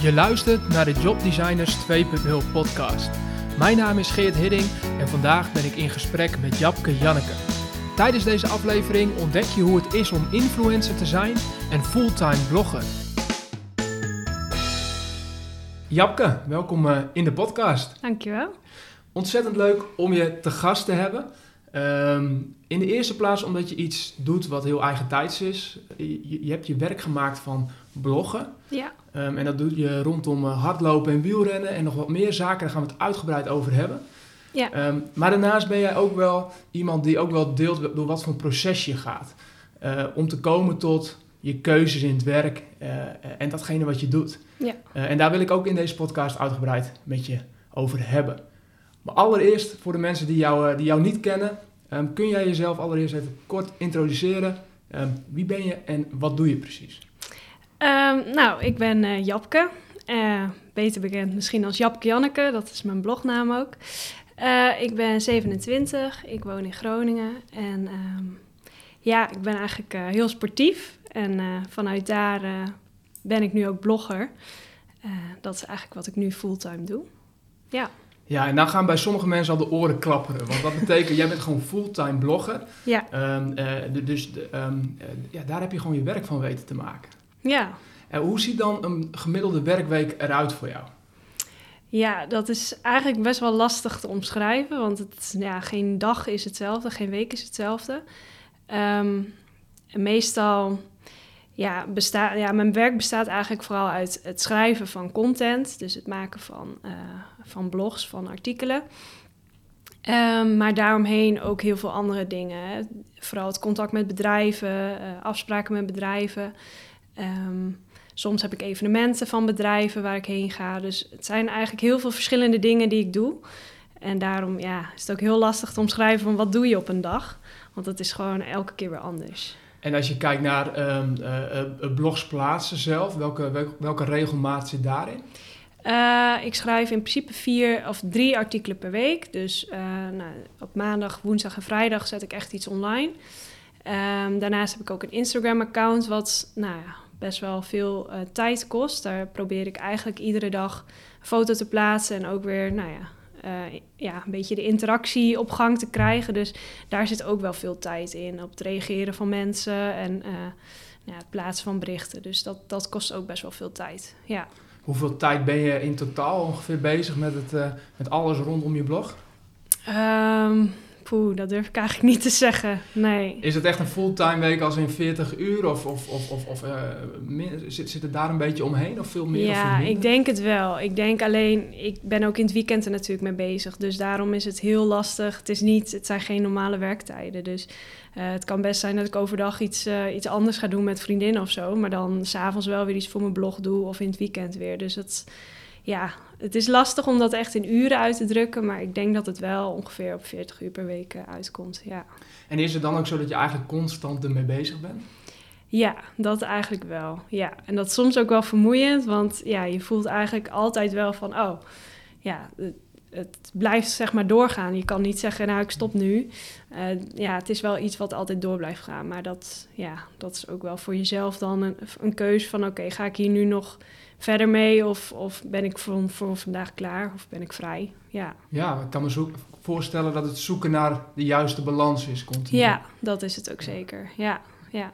Je luistert naar de Jobdesigners 2.0 podcast. Mijn naam is Geert Hidding en vandaag ben ik in gesprek met Japke Janneke. Tijdens deze aflevering ontdek je hoe het is om influencer te zijn en fulltime blogger. Japke, welkom eh, in de podcast. Dankjewel. Ontzettend leuk om je te gast te hebben. Ehm, in de eerste plaats omdat je iets doet wat heel eigentijds is. Je, je hebt je werk gemaakt van bloggen. Ja. Ehm, en dat doe je rondom eh, hardlopen en wielrennen en nog wat meer zaken. Daar gaan we het uitgebreid over hebben. Ja. Ehm, maar daarnaast ben jij ook wel iemand die ook wel deelt door wat voor een proces je gaat. Eh, om te komen tot je keuzes in het werk eh, en datgene wat je doet. Ja. en daar wil ik ook in deze podcast uitgebreid met je over hebben. Maar allereerst, voor de mensen die jou, die jou niet kennen, ehm, kun jij jezelf allereerst even kort introduceren. wie ben je en wat doe je precies? Ehm, nou, ik ben uh, Japke. Uh, beter bekend misschien als Japke Janneke, dat is mijn blognaam ook. Uh, ik ben 27, ik woon in Groningen. En um, ja, ik ben eigenlijk heel sportief. En vanuit daar ben ik nu ook blogger. dat is eigenlijk wat ik nu fulltime doe. Ja. Ja, en dan gaan bij sommige mensen al de oren klapperen. Want dat betekent, jij bent gewoon fulltime blogger. Ja. Um, dus um, ja, daar heb je gewoon je werk van weten te maken. Ja. En hoe ziet dan een gemiddelde werkweek eruit voor jou? Ja, dat is eigenlijk best wel lastig te omschrijven, want het, ja, geen dag is hetzelfde, geen week is hetzelfde. Um, meestal, ja, bestaat, ja, mijn werk bestaat eigenlijk vooral uit het schrijven van content, dus het maken van, uh, van blogs, van artikelen. Um, maar daaromheen ook heel veel andere dingen. Hè. Vooral het contact met bedrijven, uh, afspraken met bedrijven. Um, soms heb ik evenementen van bedrijven waar ik heen ga. Dus het zijn eigenlijk heel veel verschillende dingen die ik doe. En daarom ja, is het ook heel lastig te omschrijven van wat doe je op een dag. Want dat is gewoon elke keer weer anders. En als je kijkt naar um, uh, blogs plaatsen zelf, welke, welke regelmaat zit daarin? Uh, ik schrijf in principe vier of drie artikelen per week. Dus uh, nou, op maandag, woensdag en vrijdag zet ik echt iets online. Um, daarnaast heb ik ook een Instagram-account, wat nou ja, best wel veel uh, tijd kost. Daar probeer ik eigenlijk iedere dag een foto te plaatsen en ook weer, nou ja, uh, ja, een beetje de interactie op gang te krijgen. Dus daar zit ook wel veel tijd in. Op het reageren van mensen en uh, nou, het plaatsen van berichten. Dus dat, dat kost ook best wel veel tijd. Ja. Hoeveel tijd ben je in totaal ongeveer bezig met, het, met alles rondom je blog? Um, Poeh, dat durf ik eigenlijk niet te zeggen. Nee. Is het echt een fulltime week als in 40 uur? Of, of, of, of, of uh, zit, zit het daar een beetje omheen of veel meer? Ja, of ik denk het wel. Ik denk alleen, ik ben ook in het weekend er natuurlijk mee bezig. Dus daarom is het heel lastig. Het, is niet, het zijn geen normale werktijden. Dus uh, het kan best zijn dat ik overdag iets, uh, iets anders ga doen met vriendinnen of zo. Maar dan s'avonds wel weer iets voor mijn blog doe of in het weekend weer. Dus dat ja, het is lastig om dat echt in uren uit te drukken, maar ik denk dat het wel ongeveer op 40 uur per week uitkomt. Ja. En is het dan ook zo dat je eigenlijk constant ermee bezig bent? Ja, dat eigenlijk wel. Ja, en dat is soms ook wel vermoeiend, want ja, je voelt eigenlijk altijd wel van, oh, ja, het, blijft zeg maar doorgaan. Je kan niet zeggen, nou, ik stop nu. Uh, ja, het is wel iets wat altijd door blijft gaan, maar dat, ja, dat is ook wel voor jezelf dan een, een keuze van, oké, ga ik hier nu nog verder mee? Of, of ben ik voor, voor vandaag klaar? Of ben ik vrij? Ja, ja ik kan me zo voorstellen dat het zoeken naar de juiste balans is continu. Ja, dat is het ook zeker. Ja, ja.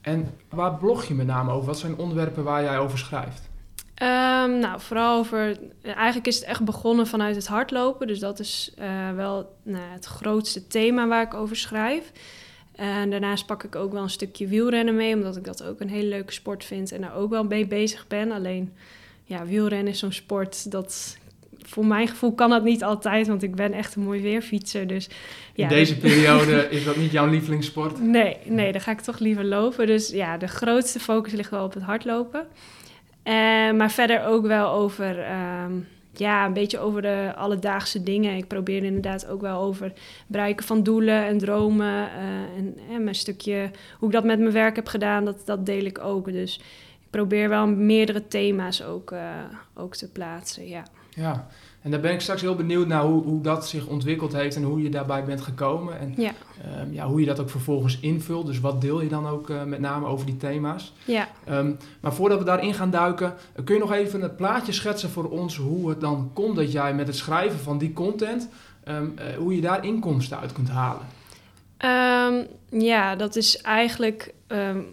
En waar blog je met name over? Wat zijn onderwerpen waar jij over schrijft? Um, nou, vooral over. Eigenlijk is het echt begonnen vanuit het hardlopen. Dus dat is uh, wel nou, het grootste thema waar ik over schrijf. En daarnaast pak ik ook wel een stukje wielrennen mee, omdat ik dat ook een hele leuke sport vind en daar ook wel mee bezig ben. Alleen, ja, wielrennen is zo'n sport dat voor mijn gevoel kan dat niet altijd, want ik ben echt een mooi weerfietser. Dus, ja, In deze periode is dat niet jouw lievelingssport? Nee, nee, dan ga ik toch liever lopen. Dus ja, de grootste focus ligt wel op het hardlopen. Uh, maar verder ook wel over... Um, ja, een beetje over de alledaagse dingen. Ik probeer inderdaad ook wel over bereiken van doelen en dromen. Uh, en, en mijn stukje, hoe ik dat met mijn werk heb gedaan, dat, dat deel ik ook. Dus ik probeer wel meerdere thema's ook, uh, ook te plaatsen, ja. Ja, En daar ben ik straks heel benieuwd naar hoe, hoe dat zich ontwikkeld heeft en hoe je daarbij bent gekomen. En Ja. ehm, ja, hoe je dat ook vervolgens invult. Dus wat deel je dan ook eh, met name over die thema's. Ja. Ehm, maar voordat we daarin gaan duiken, eh, kun je nog even het plaatje schetsen voor ons hoe het dan komt dat jij met het schrijven van die content, ehm, eh, hoe je daar inkomsten uit kunt halen. Ja, dat is eigenlijk...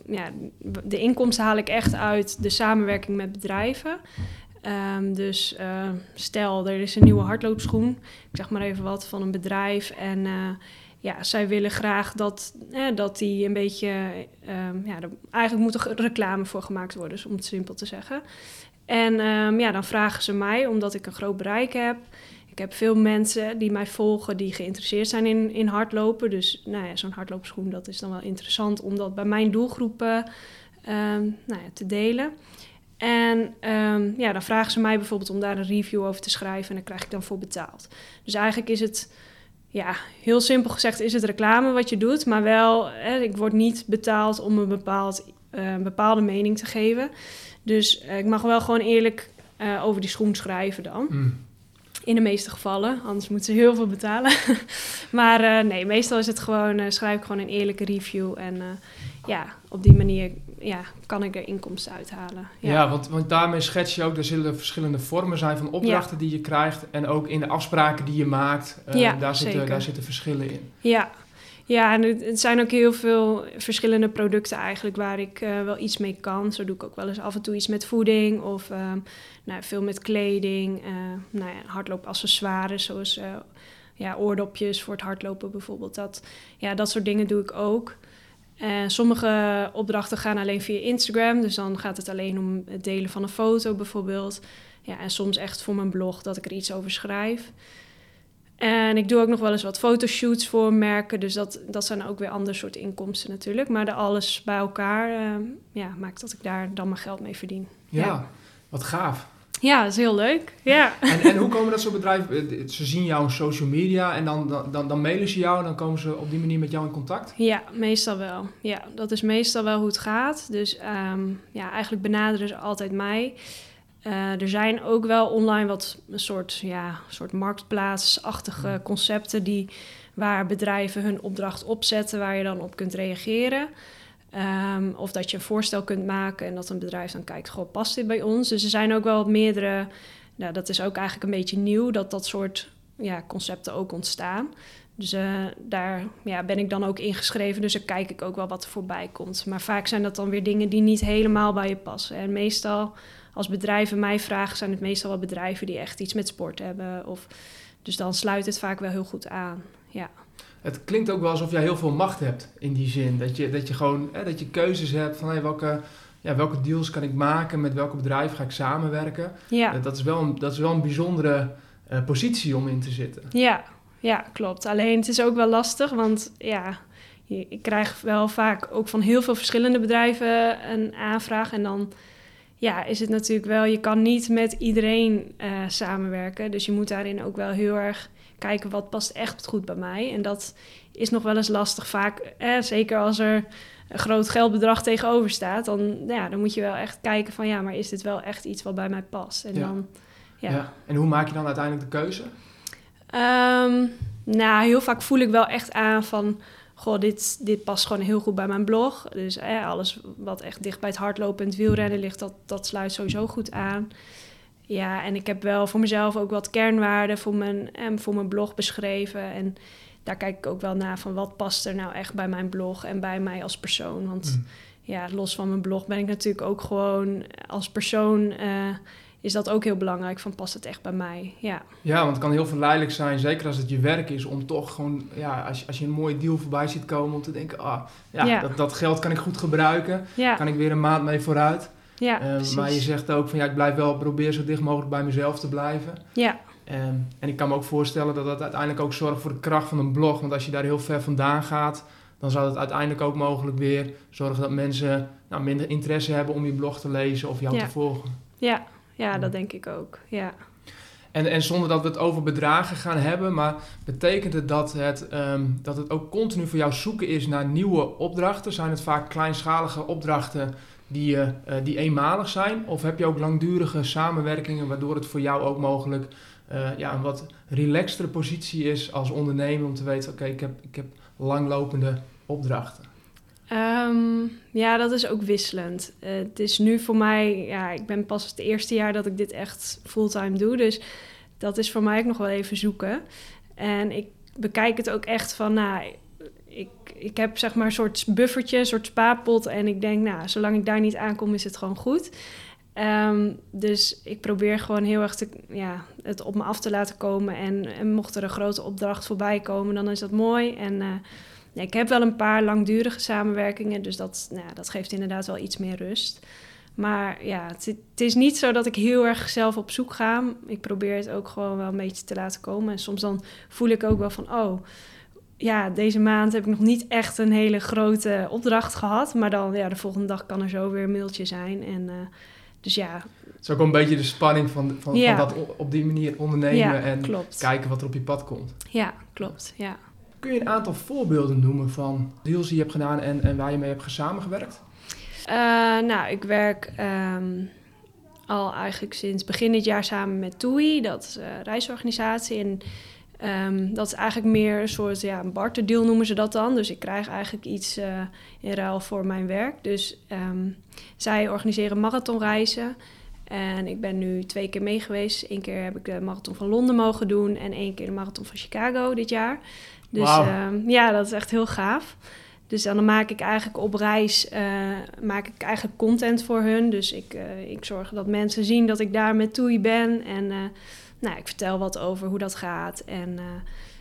ja, de inkomsten haal ik echt uit de samenwerking met bedrijven. Ehm, dus eh, stel, er is een nieuwe hardloopschoen. Ik zeg maar even wat van een bedrijf. En eh, ja, zij willen graag dat, eh, dat die een beetje... ehm, ja, er, eigenlijk moet er reclame voor gemaakt worden, om het simpel te zeggen. En ehm, ja, dan vragen ze mij, omdat ik een groot bereik heb... Ik heb veel mensen die mij volgen die geïnteresseerd zijn in, in hardlopen. Dus nou ja, zo'n hardloopschoen, dat is dan wel interessant om dat bij mijn doelgroepen nou ja, te delen. En ehm, ja, dan vragen ze mij bijvoorbeeld om daar een review over te schrijven en daar krijg ik dan voor betaald. Dus eigenlijk is het, ja, heel simpel gezegd, is het reclame wat je doet, maar wel, hè, ik word niet betaald om een bepaald, eh, bepaalde mening te geven. Dus eh, ik mag wel gewoon eerlijk eh, over die schoen schrijven dan. Mm. In de meeste gevallen, anders moeten ze heel veel betalen. maar eh, nee, meestal is het gewoon, eh, schrijf ik gewoon een eerlijke review. En eh, ja, op die manier ja, kan ik er inkomsten uithalen. Ja, Ja, want, want daarmee schets je ook, er zullen verschillende vormen zijn van opdrachten die je krijgt. En ook in de afspraken die je maakt, Ja, daar, zitten, daar zitten verschillen in. ja. ja en het, zijn ook heel veel verschillende producten eigenlijk waar ik wel iets mee kan. Zo doe ik ook wel eens af en toe iets met voeding of ehm, nou, veel met kleding. eh nou ja, hardloopaccessoires zoals eh, ja, oordopjes voor het hardlopen bijvoorbeeld. Dat, ja, dat soort dingen doe ik ook. En sommige opdrachten gaan alleen via Instagram, dus dan gaat het alleen om het delen van een foto bijvoorbeeld. Ja, en soms echt voor mijn blog dat ik er iets over schrijf. En ik doe ook nog wel eens wat fotoshoots voor merken, dus dat, dat zijn ook weer ander soort inkomsten natuurlijk. Maar de alles bij elkaar ja, maakt dat ik daar dan mijn geld mee verdien. Ja, Ja. wat gaaf. Ja, dat is heel leuk. Ja. En, en hoe komen dat soort bedrijven? eh, Ze zien jou op social media en dan, dan, dan, mailen ze jou en dan komen ze op die manier met jou in contact? Ja, meestal wel. Ja, dat is meestal wel hoe het gaat. Dus ehm, ja, eigenlijk benaderen ze altijd mij. Eh, er zijn ook wel online wat een soort, ja, soort marktplaatsachtige Hmm. concepten die, waar bedrijven hun opdracht opzetten, waar je dan op kunt reageren. Ehm, of dat je een voorstel kunt maken en dat een bedrijf dan kijkt, goh, past dit bij ons? Dus er zijn ook wel meerdere, nou, dat is ook eigenlijk een beetje nieuw, dat dat soort ja, concepten ook ontstaan. Dus eh, daar ja, ben ik dan ook ingeschreven, dus dan kijk ik ook wel wat er voorbij komt. Maar vaak zijn dat dan weer dingen die niet helemaal bij je passen. En meestal, als bedrijven mij vragen, zijn het meestal wel bedrijven die echt iets met sport hebben. Of, dus dan sluit het vaak wel heel goed aan. Ja, Het klinkt ook wel alsof jij heel veel macht hebt in die zin. Dat je, dat je gewoon hè, dat je keuzes hebt van hey, welke, ja, welke deals kan ik maken, met welke bedrijven ga ik samenwerken. ja. Eh, dat, is wel een, dat is wel een bijzondere eh, positie om in te zitten. Ja, ja, klopt. Alleen het is ook wel lastig, want ja, je, ik krijg wel vaak ook van heel veel verschillende bedrijven een aanvraag. En dan ja, is het natuurlijk wel, je kan niet met iedereen eh, samenwerken. Dus je moet daarin ook wel heel erg kijken wat past echt goed bij mij. En dat is nog wel eens lastig vaak, eh, zeker als er een groot geldbedrag tegenover staat. Dan, ja, dan moet je wel echt kijken van ja, maar is dit wel echt iets wat bij mij past? En Ja. dan, Ja. ja. En hoe maak je dan uiteindelijk de keuze? Ehm, nou, heel vaak voel ik wel echt aan van... Goh, dit, dit past gewoon heel goed bij mijn blog. Dus eh, alles wat echt dicht bij het hardlopen en het wielrennen ligt... Dat, dat sluit sowieso goed aan. Ja, en ik heb wel voor mezelf ook wat kernwaarden voor mijn, eh, voor mijn blog beschreven. En daar kijk ik ook wel naar van wat past er nou echt bij mijn blog... en bij mij als persoon. Want Mm. ja, los van mijn blog ben ik natuurlijk ook gewoon als persoon... eh, is dat ook heel belangrijk van past het echt bij mij? Ja. Ja, want het kan heel verleidelijk zijn, zeker als het je werk is, om toch gewoon, ja, als je, als je een mooie deal voorbij ziet komen, om te denken, ah, ja, Ja. Dat, dat geld kan ik goed gebruiken, Ja, kan ik weer een maand mee vooruit. Ja Eh, precies. maar je zegt ook van, ja, ik blijf wel, probeer zo dicht mogelijk bij mezelf te blijven. Ja, Ehm, en ik kan me ook voorstellen dat dat uiteindelijk ook zorgt voor de kracht van een blog, want als je daar heel ver vandaan gaat, dan zou het uiteindelijk ook mogelijk weer zorgen dat mensen nou, minder interesse hebben om je blog te lezen of jou Ja. te volgen. ja, ja, dat denk ik ook. Ja. En, en zonder dat we het over bedragen gaan hebben, maar betekent het dat het, ehm, dat het ook continu voor jou zoeken is naar nieuwe opdrachten? Zijn het vaak kleinschalige opdrachten die, eh, eh, die eenmalig zijn? Of heb je ook langdurige samenwerkingen waardoor het voor jou ook mogelijk eh, ja, een wat relaxtere positie is als ondernemer om te weten, oké, ik, heb, ik heb langlopende opdrachten? Ehm, ja, dat is ook wisselend. Het is nu voor mij, ja, ik ben pas het eerste jaar dat ik dit echt fulltime doe. Dus dat is voor mij ook nog wel even zoeken. En ik bekijk het ook echt van, nou, ik, heb zeg maar een soort buffertje, een soort spaarpot. En ik denk, nou, zolang ik daar niet aankom, is het gewoon goed. Ehm, dus ik probeer gewoon heel erg te, ja, het op me af te laten komen. En, en mocht er een grote opdracht voorbij komen, dan is dat mooi. En uh, ik heb wel een paar langdurige samenwerkingen, dus dat, nou, dat geeft inderdaad wel iets meer rust. Maar ja, het, het, is niet zo dat ik heel erg zelf op zoek ga. Ik probeer het ook gewoon wel een beetje te laten komen. En soms dan voel ik ook wel van, oh, ja, deze maand heb ik nog niet echt een hele grote opdracht gehad. Maar dan, ja, de volgende dag kan er zo weer een mailtje zijn. En uh, dus ja. Het is ook wel een beetje de spanning van, van, van dat op die manier ondernemen ja, en klopt. kijken wat er op je pad komt. Ja, klopt. Ja. Kun je een aantal voorbeelden noemen van deals die je hebt gedaan en, en waar je mee hebt samengewerkt? Uh, nou, ik werk um, al eigenlijk sinds begin dit jaar samen met TUI, dat is een reisorganisatie. En um, dat is eigenlijk meer een soort ja, een barterdeal noemen ze dat dan. Dus ik krijg eigenlijk iets uh, in ruil voor mijn werk. Dus um, zij organiseren marathonreizen. En ik ben nu twee keer mee geweest. Eén keer heb ik de marathon van Londen mogen doen en één keer de marathon van Chicago dit jaar. Dus wow. ja, dat is echt heel gaaf. Dus dan maak ik eigenlijk op reis uh, maak ik eigenlijk content voor hun. Dus ik, uh, ik zorg dat mensen zien dat ik daar met Toei ben. En nou, ik vertel wat over hoe dat gaat. En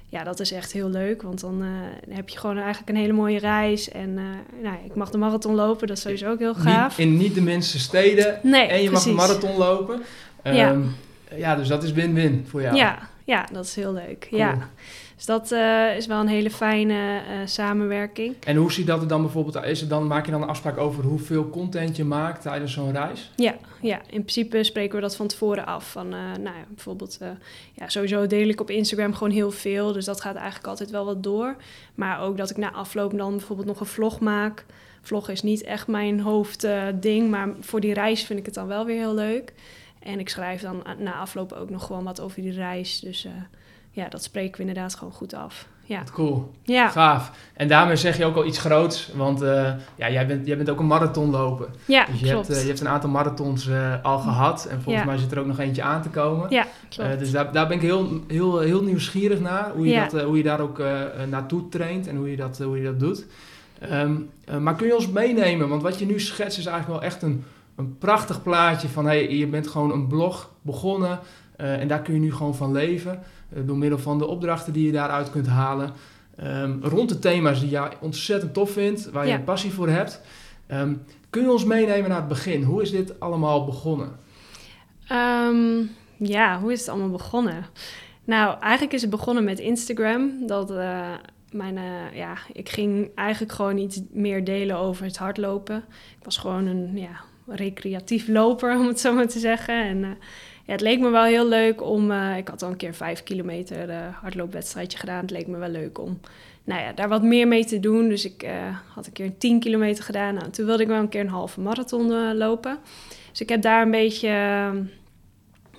ja, dat is echt heel leuk. Want dan heb je gewoon eigenlijk een hele mooie reis. En nou, ik mag de marathon lopen, dat is sowieso ook heel gaaf. Niet, in niet de minste steden. Nee, en je precies. mag de marathon lopen. Um, Ja. ja, dus dat is win-win voor jou. Ja, ja, dat is heel leuk. Cool. Ja. Dus dat uh, is wel een hele fijne uh, samenwerking. En hoe ziet dat er dan bijvoorbeeld Is het dan, maak je dan een afspraak over hoeveel content je maakt tijdens zo'n reis? Ja, ja, in principe spreken we dat van tevoren af. Van, uh, nou ja, bijvoorbeeld, ja, sowieso deel ik op Instagram gewoon heel veel. Dus dat gaat eigenlijk altijd wel wat door. Maar ook dat ik na afloop dan bijvoorbeeld nog een vlog maak. Vlog is niet echt mijn hoofdding, maar voor die reis vind ik het dan wel weer heel leuk. En ik schrijf dan na afloop ook nog gewoon wat over die reis. Dus ja, dat spreken we inderdaad gewoon goed af. Ja. Wat cool. Ja. Gaaf. En daarmee zeg je ook al iets groots, want uh, ja, jij, bent, jij bent ook een marathonloper. Ja, dus je klopt. Hebt, uh, je hebt een aantal marathons uh, al gehad en volgens ja. mij zit er ook nog eentje aan te komen. Ja, klopt. dus daar, daar ben ik heel, heel, heel nieuwsgierig naar, hoe je, ja. dat, hoe je daar ook naartoe traint en hoe je dat, hoe je dat doet. Um, maar kun je ons meenemen, want wat je nu schetst is eigenlijk wel echt een, een prachtig plaatje van hey, je bent gewoon een blog begonnen en daar kun je nu gewoon van leven door middel van de opdrachten die je daaruit kunt halen. Um, rond de thema's die jij ontzettend tof vindt, waar je Ja. een passie voor hebt. Um, kun je ons meenemen naar het begin? Hoe is dit allemaal begonnen? Ehm, ja, hoe is het allemaal begonnen? Nou, eigenlijk is het begonnen met Instagram. Dat uh, mijn, uh, ja, ik ging eigenlijk gewoon iets meer delen over het hardlopen. Ik was gewoon een ja, recreatief loper, om het zo maar te zeggen. En uh, ja, het leek me wel heel leuk om... Uh, ik had al een keer vijf kilometer uh, hardloopwedstrijdje gedaan. Het leek me wel leuk om nou ja, daar wat meer mee te doen. Dus ik uh, had een keer een 10 kilometer gedaan. Nou, toen wilde ik wel een keer een halve marathon lopen. Dus ik heb daar een beetje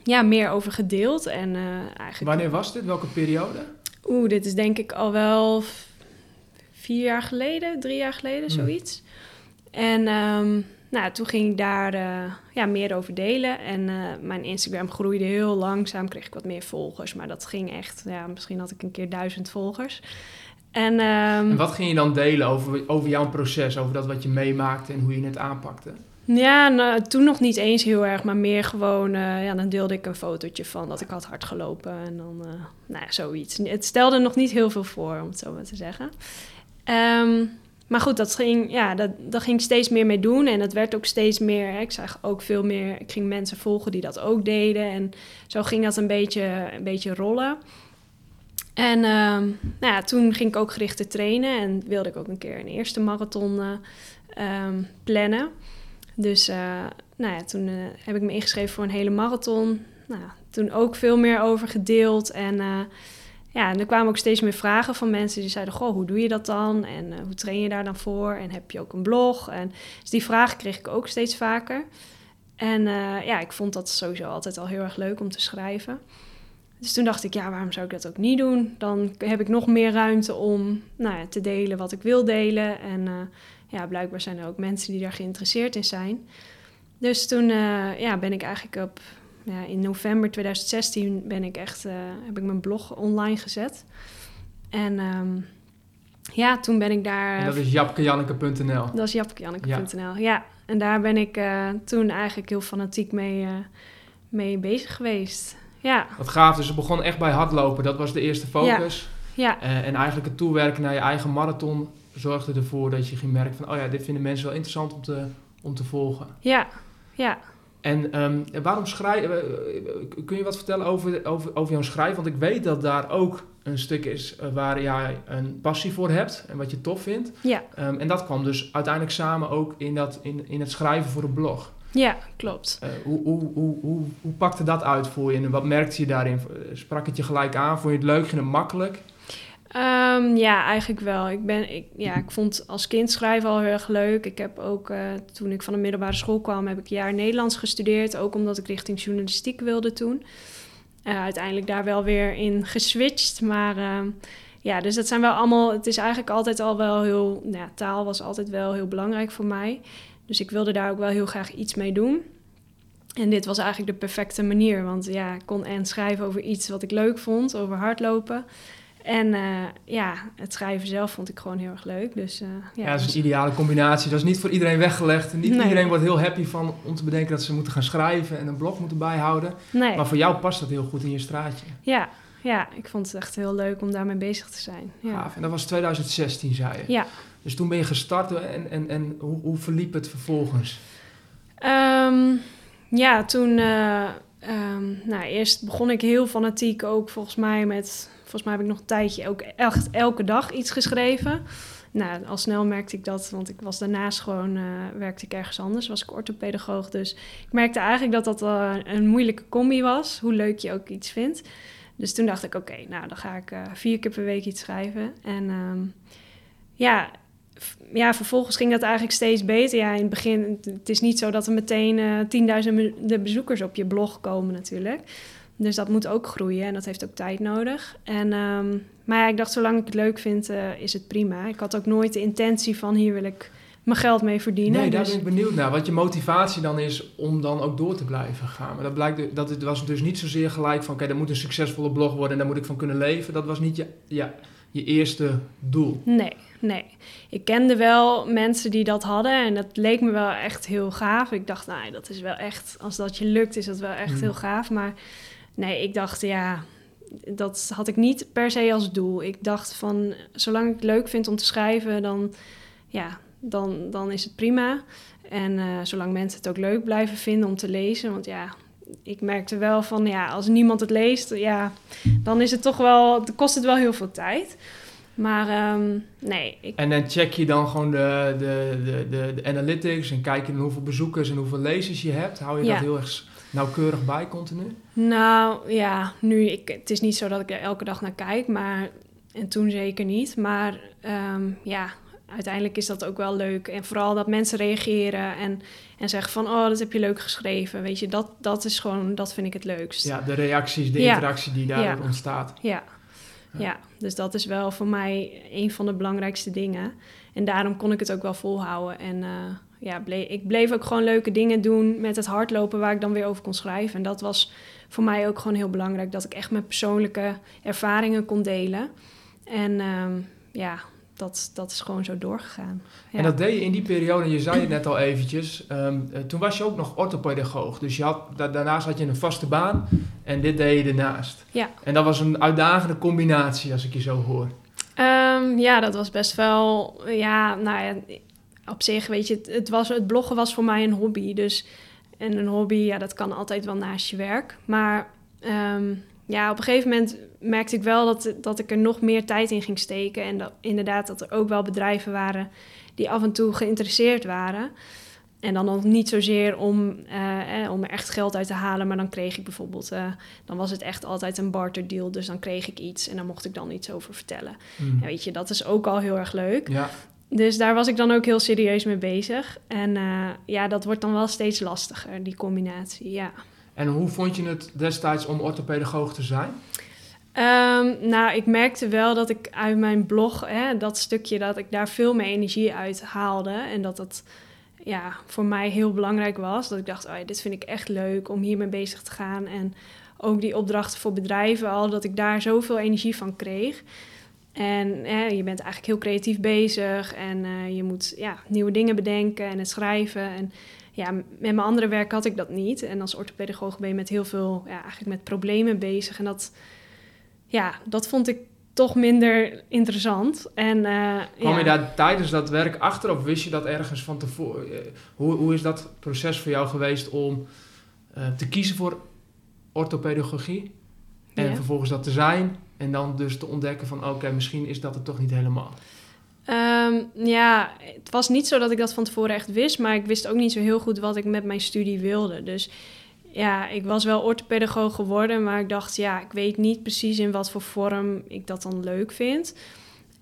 ja, meer over gedeeld. En, eigenlijk... Wanneer was dit? Welke periode? Oeh, dit is denk ik al wel vier jaar geleden, drie jaar geleden, hmm. zoiets. En... Um, nou, toen ging ik daar uh, ja, meer over delen. En uh, mijn Instagram groeide heel langzaam. Kreeg ik wat meer volgers. Maar dat ging echt... Ja, misschien had ik een keer duizend volgers. En, um, en wat ging je dan delen over, over jouw proces? Over dat wat je meemaakte en hoe je het aanpakte? Ja, nou, toen nog niet eens heel erg. Maar meer gewoon... Uh, ja, dan deelde ik een fotootje van dat ik had hard gelopen. En dan... nou ja, zoiets. Het stelde nog niet heel veel voor, om het zo maar te zeggen. Um, maar goed, dat ging, ja, dat, dat ging ik steeds meer mee doen. En het werd ook steeds meer. Ik zag ook veel meer. Ik ging mensen volgen die dat ook deden. En zo ging dat een beetje, een beetje rollen. En um, nou ja, toen ging ik ook gericht trainen. En wilde ik ook een keer een eerste marathon uh, um, plannen. Dus uh, nou ja, toen uh, heb ik me ingeschreven voor een hele marathon. Nou, toen ook veel meer over gedeeld. En ja, en er kwamen ook steeds meer vragen van mensen die zeiden: Goh, hoe doe je dat dan? En uh, hoe train je daar dan voor? En heb je ook een blog? En dus die vragen kreeg ik ook steeds vaker. En uh, ja, ik vond dat sowieso altijd al heel erg leuk om te schrijven. Dus toen dacht ik, ja, waarom zou ik dat ook niet doen? Dan heb ik nog meer ruimte om nou ja, te delen wat ik wil delen. En eh, ja, blijkbaar zijn er ook mensen die daar geïnteresseerd in zijn. Dus toen eh, ja, ben ik eigenlijk op ja, in november 2016 ben ik echt, uh, heb ik mijn blog online gezet. En um, ja, toen ben ik daar... En dat is japkejanneke.nl? Dat is japkejanneke.nl, ja. ja. En daar ben ik uh, toen eigenlijk heel fanatiek mee, uh, mee bezig geweest. Ja. Wat gaaf, dus het begon echt bij hardlopen. Dat was de eerste focus. Ja. ja. en eigenlijk het toewerken naar je eigen marathon zorgde ervoor dat je ging merken van... oh ja, dit vinden mensen wel interessant om te, om te volgen. Ja, ja. En um, waarom schrijven? Kun je wat vertellen over, over, over jouw schrijven? Want ik weet dat daar ook een stuk is waar jij een passie voor hebt en wat je tof vindt. Ja. Um, en dat kwam dus uiteindelijk samen ook in, dat, in, in het schrijven voor een blog. Ja, klopt. Uh, hoe, hoe, hoe, hoe, hoe pakte dat uit voor je en wat merkte je daarin? Sprak het je gelijk aan? Vond je het leuk? Ging het makkelijk? Um, ja, eigenlijk wel. Ik, ben, ik, ja, ik vond als kind schrijven al heel erg leuk. Ik heb ook, uh, toen ik van de middelbare school kwam, heb ik een jaar Nederlands gestudeerd. Ook omdat ik richting journalistiek wilde toen. Uh, uiteindelijk daar wel weer in geswitcht. Maar uh, ja, dus dat zijn wel allemaal... Het is eigenlijk altijd al wel heel... Nou taal was altijd wel heel belangrijk voor mij. Dus ik wilde daar ook wel heel graag iets mee doen. En dit was eigenlijk de perfecte manier. Want ja, ik kon en schrijven over iets wat ik leuk vond, over hardlopen. En uh, ja, het schrijven zelf vond ik gewoon heel erg leuk. Dus, uh, ja, ja, dat is een ideale combinatie. Dat is niet voor iedereen weggelegd. Niet nee. iedereen wordt heel happy van om te bedenken dat ze moeten gaan schrijven en een blog moeten bijhouden. Nee. Maar voor jou past dat heel goed in je straatje. Ja, ja, ik vond het echt heel leuk om daarmee bezig te zijn. Ja. Gaaf. En dat was 2016, zei je? Ja. Dus toen ben je gestart en, en, en hoe, hoe verliep het vervolgens? Um, ja, toen... Uh, um, nou, eerst begon ik heel fanatiek ook volgens mij met Volgens mij heb ik nog een tijdje ook echt elke dag iets geschreven. Nou, al snel merkte ik dat, want ik was daarnaast gewoon, uh, werkte ik ergens anders, was ik orthopedagoog. Dus ik merkte eigenlijk dat dat uh, een moeilijke combi was, hoe leuk je ook iets vindt. Dus toen dacht ik, oké, nou dan ga ik uh, vier keer per week iets schrijven. En um, ja, ja, vervolgens ging dat eigenlijk steeds beter. Ja, in het begin, het is niet zo dat er meteen tienduizenden bezoekers op je blog komen natuurlijk. Dus dat moet ook groeien en dat heeft ook tijd nodig. En, um, maar ja, ik dacht, zolang ik het leuk vind, uh, is het prima. Ik had ook nooit de intentie van hier wil ik mijn geld mee verdienen. Nee, daar dus... ben ik benieuwd naar. Wat je motivatie dan is om dan ook door te blijven gaan. Maar dat, blijkt, dat het was dus niet zozeer gelijk van... oké, okay, dat moet een succesvolle blog worden en daar moet ik van kunnen leven. Dat was niet je, ja, je eerste doel. Nee, nee. Ik kende wel mensen die dat hadden en dat leek me wel echt heel gaaf. Ik dacht, nou, dat is wel echt... als dat je lukt, is dat wel echt mm. heel gaaf. Maar nee, ik dacht, ja, dat had ik niet per se als doel. Ik dacht van, zolang ik het leuk vind om te schrijven, dan, ja, dan, dan is het prima. En uh, zolang mensen het ook leuk blijven vinden om te lezen, want ja, ik merkte wel van, ja, als niemand het leest, ja, dan is het toch wel, kost het wel heel veel tijd. Maar um, nee. Ik... En dan check je dan gewoon de, de, de, de, de analytics en kijk je hoeveel bezoekers en hoeveel lezers je hebt. Hou je ja. dat heel erg nauwkeurig bij continu? Nou ja, nu, ik, het is niet zo dat ik er elke dag naar kijk, maar en toen zeker niet. Maar um, ja, uiteindelijk is dat ook wel leuk. En vooral dat mensen reageren en, en zeggen van... oh, dat heb je leuk geschreven. Weet je, dat, dat is gewoon, dat vind ik het leukst. Ja, de reacties, de ja. interactie die daar ja. ontstaat. Ja. ja. ja, dus dat is wel voor mij een van de belangrijkste dingen. En daarom kon ik het ook wel volhouden. En uh, ja, bleef, ik bleef ook gewoon leuke dingen doen met het hardlopen... waar ik dan weer over kon schrijven. En dat was voor mij ook gewoon heel belangrijk... dat ik echt mijn persoonlijke ervaringen kon delen. En um, ja, dat, dat is gewoon zo doorgegaan. Ja. En dat deed je in die periode, je zei het net al eventjes, um, uh, toen was je ook nog orthopedagoog. Dus je had, da daarnaast had je een vaste baan en dit deed je ernaast. Ja. En dat was een uitdagende combinatie, als ik je zo hoor. Um, ja, dat was best wel, ja, nou ja, op zich, weet je, het, het, was, het bloggen was voor mij een hobby. Dus, en een hobby, ja, dat kan altijd wel naast je werk. Maar um, ja, op een gegeven moment merkte ik wel dat, dat ik er nog meer tijd in ging steken. En dat, inderdaad dat er ook wel bedrijven waren die af en toe geïnteresseerd waren. En dan nog niet zozeer om, uh, eh, om er echt geld uit te halen, maar dan kreeg ik bijvoorbeeld, uh, dan was het echt altijd een barter deal. Dus dan kreeg ik iets en dan mocht ik dan iets over vertellen. Mm. En weet je, dat is ook al heel erg leuk. Ja. Dus daar was ik dan ook heel serieus mee bezig. En uh, ja, dat wordt dan wel steeds lastiger, die combinatie, ja. En hoe vond je het destijds om orthopedagoog te zijn? Ehm, nou, ik merkte wel dat ik uit mijn blog, hè, dat stukje, dat ik daar veel meer energie uit haalde. En dat dat ja, voor mij heel belangrijk was. Dat ik dacht, oh ja, dit vind ik echt leuk om hiermee bezig te gaan. En ook die opdrachten voor bedrijven al, dat ik daar zoveel energie van kreeg. En je bent eigenlijk heel creatief bezig en uh, je moet ja, nieuwe dingen bedenken en het schrijven. En ja, met mijn andere werk had ik dat niet. En als orthopedagoog ben je met heel veel, ja, eigenlijk met problemen bezig. En dat, ja, dat vond ik toch minder interessant. En, uh, Kwam ja. je daar tijdens dat werk achter of wist je dat ergens van tevoren? Eh, hoe, hoe is dat proces voor jou geweest om uh, te kiezen voor orthopedagogie? En Ja. vervolgens dat te zijn en dan dus te ontdekken van oké, misschien is dat het toch niet helemaal. Ehm, ja, het was niet zo dat ik dat van tevoren echt wist, maar ik wist ook niet zo heel goed wat ik met mijn studie wilde. Dus ja, ik was wel orthopedagoog geworden, maar ik dacht, ja, ik weet niet precies in wat voor vorm ik dat dan leuk vind.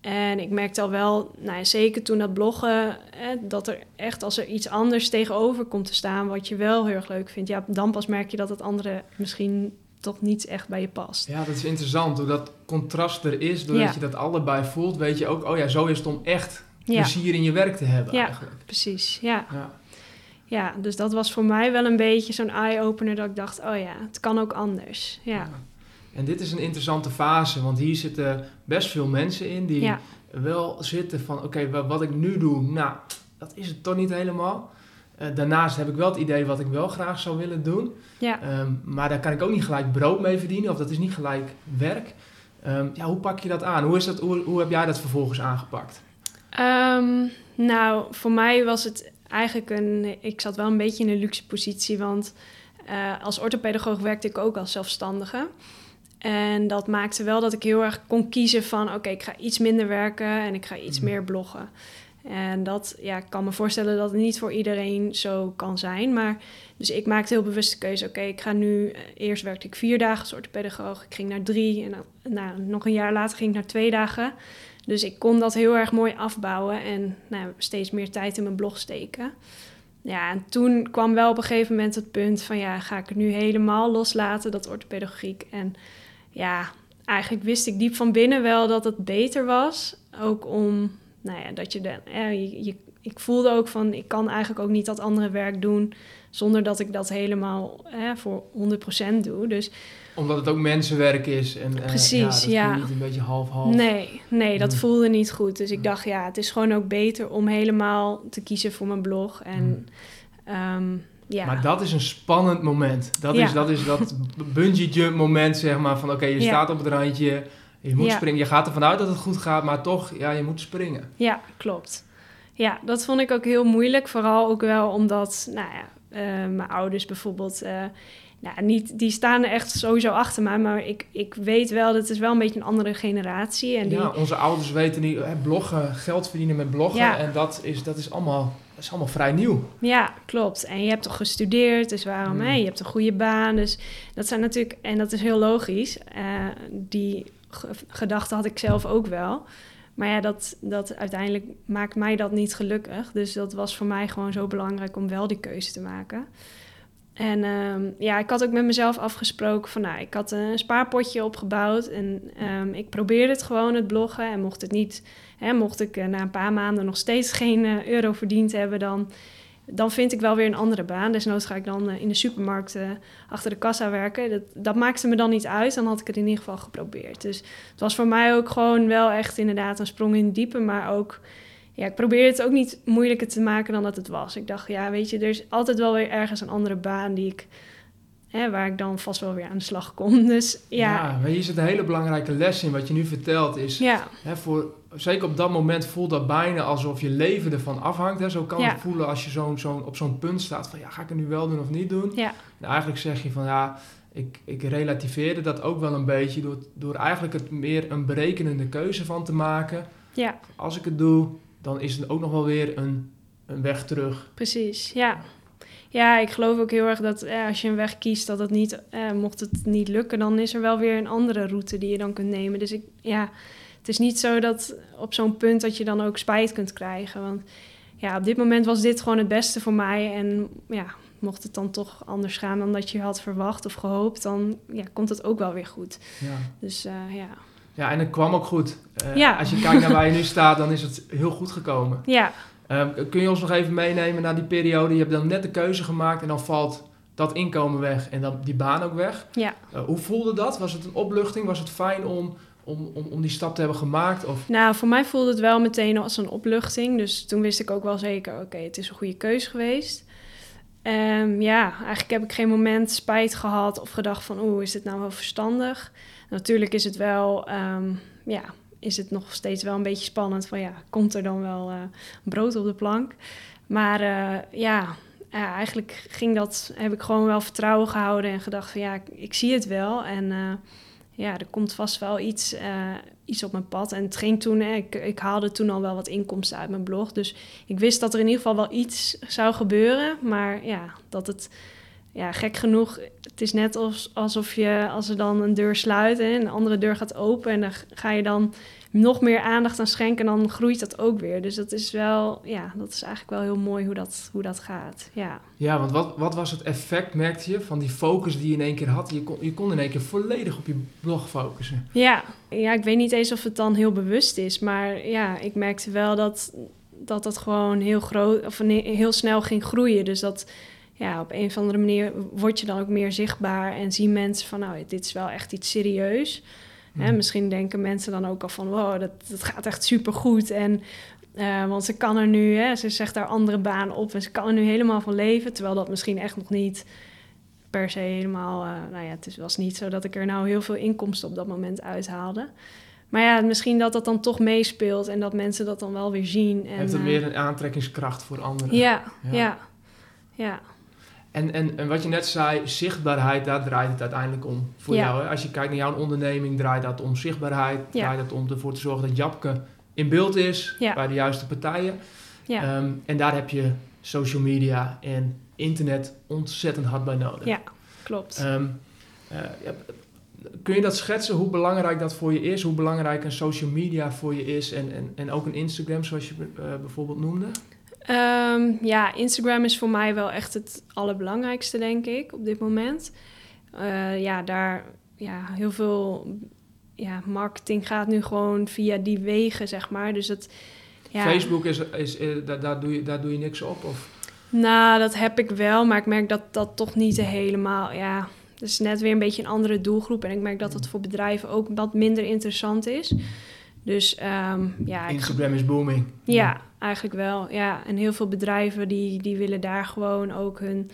En ik merkte al wel, nou ja, zeker toen dat bloggen, eh, dat er echt als er iets anders tegenover komt te staan wat je wel heel erg leuk vindt, ja, dan pas merk je dat het andere misschien toch niet echt bij je past. Ja, dat is interessant. Hoe dat contrast er is, doordat Ja. je dat allebei voelt, weet je ook, oh ja, zo is het om echt plezier in je werk te hebben Ja. eigenlijk. precies. Ja. Ja. Ja, dus dat was voor mij wel een beetje zo'n eye-opener dat ik dacht, oh ja, het kan ook anders. Ja, En dit is een interessante fase, want hier zitten best veel mensen in die ja, wel zitten van, oké, wa- wat ik nu doe, nou, dat is het toch niet helemaal. Eh, daarnaast heb ik wel het idee wat ik wel graag zou willen doen. ja. Ehm, maar daar kan ik ook niet gelijk brood mee verdienen, of dat is niet gelijk werk. Ehm, ja, hoe pak je dat aan? Hoe, is dat, hoe, hoe heb jij dat vervolgens aangepakt? Ehm, nou, voor mij was het eigenlijk een... Ik zat wel een beetje in een luxe positie, want eh, als orthopedagoog werkte ik ook als zelfstandige. En dat maakte wel dat ik heel erg kon kiezen van... oké, ik ga iets minder werken en ik ga iets Mhm. meer bloggen. En dat, ja, ik kan me voorstellen dat het niet voor iedereen zo kan zijn. Maar, dus ik maakte heel bewust de keuze. Oké, ik ga nu... eh, eerst werkte ik vier dagen als orthopedagoog. Ik ging naar drie en dan, nou, nog een jaar later ging ik naar twee dagen. Dus ik kon dat heel erg mooi afbouwen en nou, steeds meer tijd in mijn blog steken. Ja, en toen kwam wel op een gegeven moment het punt van... ja, ga ik het nu helemaal loslaten, dat orthopedagogiek? En ja, eigenlijk wist ik diep van binnen wel dat het beter was. Ook om, nou ja, dat je... De, eh, je, je- ik voelde ook van, ik kan eigenlijk ook niet dat andere werk doen... zonder dat ik dat helemaal eh, voor 100% doe. Dus Omdat het ook mensenwerk is. En, eh, Precies, ja, dat ja. je niet een beetje half-half. Nee, nee, dat Mm. voelde niet goed. Dus ik Mm. dacht, ja, het is gewoon ook beter om helemaal te kiezen voor mijn blog. En Mm. ehm, ja, Maar dat is een spannend moment. Dat Ja. is dat, is dat bungee jump moment, zeg maar. Van oké, je staat op het randje. Je moet Ja. springen. Je gaat ervan uit dat het goed gaat, maar toch, ja, je moet springen. ja, klopt. Ja, dat vond ik ook heel moeilijk. Vooral ook wel omdat, nou ja, eh, mijn ouders bijvoorbeeld... eh, nou, niet, die staan er echt sowieso achter mij, maar ik, ik weet wel, dat is wel een beetje een andere generatie. En die, Ja, onze ouders weten niet, hè, bloggen, geld verdienen met bloggen. Ja. En dat is, dat, is allemaal, dat is allemaal vrij nieuw. Ja, klopt. En je hebt toch gestudeerd, dus waarom? Mm. Hè? Je hebt een goede baan. Dus dat zijn natuurlijk, en dat is heel logisch. eh, die gedachte had ik zelf ook wel. Maar ja, dat, dat uiteindelijk maakt mij dat niet gelukkig. Dus dat was voor mij gewoon zo belangrijk om wel die keuze te maken. En ehm, ja, ik had ook met mezelf afgesproken van, nou, ik had een spaarpotje opgebouwd en ehm, ik probeerde het gewoon, het bloggen. En mocht het niet, hè, mocht ik eh, na een paar maanden nog steeds geen eh, euro verdiend hebben, dan, dan vind ik wel weer een andere baan. Desnoods ga ik dan eh, in de supermarkt eh, achter de kassa werken. Dat, dat maakte me dan niet uit, dan had ik het in ieder geval geprobeerd. Dus het was voor mij ook gewoon wel echt inderdaad een sprong in diepe, maar ook ja, ik probeerde het ook niet moeilijker te maken dan dat het was. Ik dacht, ja, weet je, er is altijd wel weer ergens een andere baan die ik, hè, waar ik dan vast wel weer aan de slag kom. Dus ja, Ja, hier zit een hele belangrijke les in. Wat je nu vertelt is, ja, hè, voor, zeker op dat moment voelt dat bijna alsof je leven ervan afhangt. Hè. Zo kan Ja. het voelen als je zo'n zo'n op zo'n punt staat van, ja, ga ik het nu wel doen of niet doen? ja, En eigenlijk zeg je van, ja, ik, ik relativeerde dat ook wel een beetje door, door eigenlijk het meer een berekenende keuze van te maken. ja, Als ik het doe, dan is het ook nog wel weer een, een weg terug. precies. Ja. Ja, ik geloof ook heel erg dat eh, als je een weg kiest, dat het niet, eh, mocht het niet lukken, dan is er wel weer een andere route die je dan kunt nemen. Dus ik, ja, het is niet zo dat op zo'n punt dat je dan ook spijt kunt krijgen. Want ja, op dit moment was dit gewoon het beste voor mij. En ja, mocht het dan toch anders gaan dan dat je had verwacht of gehoopt, dan ja, komt het ook wel weer goed. Ja. Dus uh, ja. Ja, en het kwam ook goed. Uh, Ja. Als je kijkt naar waar je nu staat, dan is het heel goed gekomen. Ja, Ehm, kun je ons nog even meenemen naar die periode? Je hebt dan net de keuze gemaakt en dan valt dat inkomen weg en dan die baan ook weg. ja. Eh, hoe voelde dat? Was het een opluchting? Was het fijn om, om, om, om die stap te hebben gemaakt? Of, Nou, voor mij voelde het wel meteen als een opluchting. Dus toen wist ik ook wel zeker, oké, het is een goede keus geweest. Ehm, ja, eigenlijk heb ik geen moment spijt gehad of gedacht van, oeh, is dit nou wel verstandig? Natuurlijk is het wel, ehm, ja, is het nog steeds wel een beetje spannend van, ja, komt er dan wel eh, brood op de plank? Maar eh, ja, ja, eigenlijk ging dat, heb ik gewoon wel vertrouwen gehouden en gedacht van, ja, ik, zie het wel en... eh, ja, er komt vast wel iets, eh, iets op mijn pad. En het ging toen, ik, ik haalde toen al wel wat inkomsten uit mijn blog. Dus ik wist dat er in ieder geval wel iets zou gebeuren. Maar ja, dat het, ja, gek genoeg, het is net als, alsof je, als er dan een deur sluit en een andere deur gaat open. En dan ga je dan nog meer aandacht aan schenken en dan groeit dat ook weer. Dus dat is wel, ja, dat is eigenlijk wel heel mooi hoe dat, hoe dat gaat. Ja. ja, want wat, wat was het effect, merkte je, van die focus die je in één keer had? Je kon, je kon in één keer volledig op je blog focussen. Ja, ja, ik weet niet eens of het dan heel bewust is, maar ja, ik merkte wel dat dat, dat gewoon heel groot of heel snel ging groeien. Dus dat ja, op een of andere manier word je dan ook meer zichtbaar en zien mensen van nou, dit is wel echt iets serieus. Hè, Hmm. misschien denken mensen dan ook al van wow, dat, dat gaat echt supergoed. En eh, want ze kan er nu, hè, ze zegt daar andere baan op en ze kan er nu helemaal van leven. Terwijl dat misschien echt nog niet per se helemaal. eh, nou ja, het is- was niet zo dat ik er nou heel veel inkomsten op dat moment uithaalde. Maar ja, misschien dat dat dan toch meespeelt en dat mensen dat dan wel weer zien. En, Heeft het eh, meer een aantrekkingskracht voor anderen? Ja, Ja. ja, ja, En, en, en wat je net zei, zichtbaarheid, daar draait het uiteindelijk om voor Ja. jou. Hè? Als je kijkt naar jouw onderneming, draait dat om zichtbaarheid. Draait het om ervoor te zorgen dat Japke in beeld is bij de juiste partijen. ja, Ehm, en daar heb je social media en internet ontzettend hard bij nodig. ja, klopt. Ehm, eh, kun je dat schetsen, hoe belangrijk dat voor je is? Hoe belangrijk een social media voor je is? En, en, en ook een Instagram, zoals je eh, bijvoorbeeld noemde? Ehm, ja, Instagram is voor mij wel echt het allerbelangrijkste, denk ik, op dit moment. Eh, ja, daar, ja, heel veel ja, marketing gaat nu gewoon via die wegen, zeg maar. Dus het, ja, Facebook, is, is, eh, daar, daar, doe je, daar doe je niks op? Of? Nou, dat heb ik wel, maar ik merk dat dat toch niet helemaal, ja... Het is net weer een beetje een andere doelgroep. En ik merk dat het voor bedrijven ook wat minder interessant is. Dus ehm, ja, ik, Instagram is booming. Ja, eigenlijk wel. Ja, en heel veel bedrijven die, die willen daar gewoon ook hun,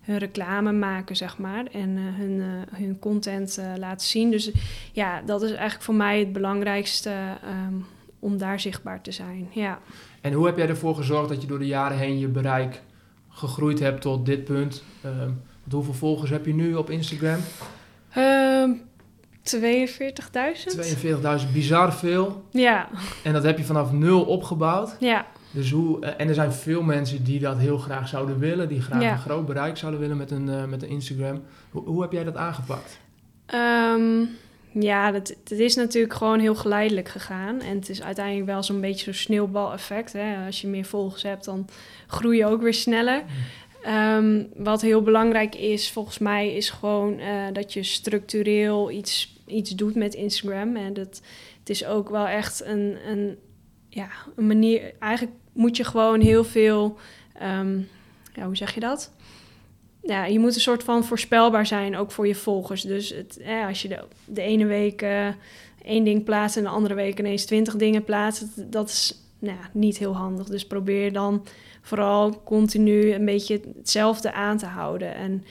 hun reclame maken, zeg maar. En eh, hun, eh, hun content eh, laten zien. Dus ja, dat is eigenlijk voor mij het belangrijkste ehm, om daar zichtbaar te zijn. Ja. En hoe heb jij ervoor gezorgd dat je door de jaren heen je bereik gegroeid hebt tot dit punt? Want hoeveel volgers heb je nu op Instagram? Ehm 42.000? 42.000, bizar veel. Ja, En dat heb je vanaf nul opgebouwd. ja, Dus hoe, eh, en er zijn veel mensen die dat heel graag zouden willen, die graag Ja. een groot bereik zouden willen met een, eh, met een Instagram. Hoe, hoe heb jij dat aangepakt? Ehm, ja, dat, het is natuurlijk gewoon heel geleidelijk gegaan. En het is uiteindelijk wel zo'n beetje zo'n sneeuwbaleffect. Hè? Als je meer volgers hebt, dan groei je ook weer sneller. Ehm, wat heel belangrijk is, volgens mij, is gewoon eh, dat je structureel iets, iets doet met Instagram. En dat, het is ook wel echt een, een, ja, een manier... Eigenlijk moet je gewoon heel veel... ehm, ja, hoe zeg je dat? Ja, je moet een soort van voorspelbaar zijn, ook voor je volgers. Dus het, als je de, ene week eh, één ding plaatst en de andere week ineens twintig dingen plaatst, dat, is nou, niet heel handig. Dus probeer dan vooral continu een beetje hetzelfde aan te houden. En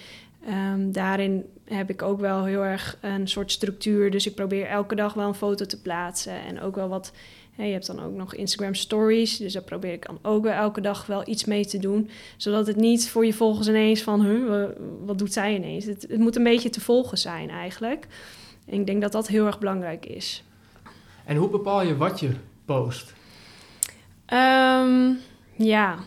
ehm, daarin heb ik ook wel heel erg een soort structuur. Dus ik probeer elke dag wel een foto te plaatsen en ook wel wat. hè, je hebt dan ook nog Instagram Stories, dus daar probeer ik dan ook wel elke dag wel iets mee te doen. Zodat het niet voor je volgers ineens van, huh, wa- wat doet zij ineens? Het, het moet een beetje te volgen zijn eigenlijk. En ik denk dat dat heel erg belangrijk is. En hoe bepaal je wat je post? Ehm, ja,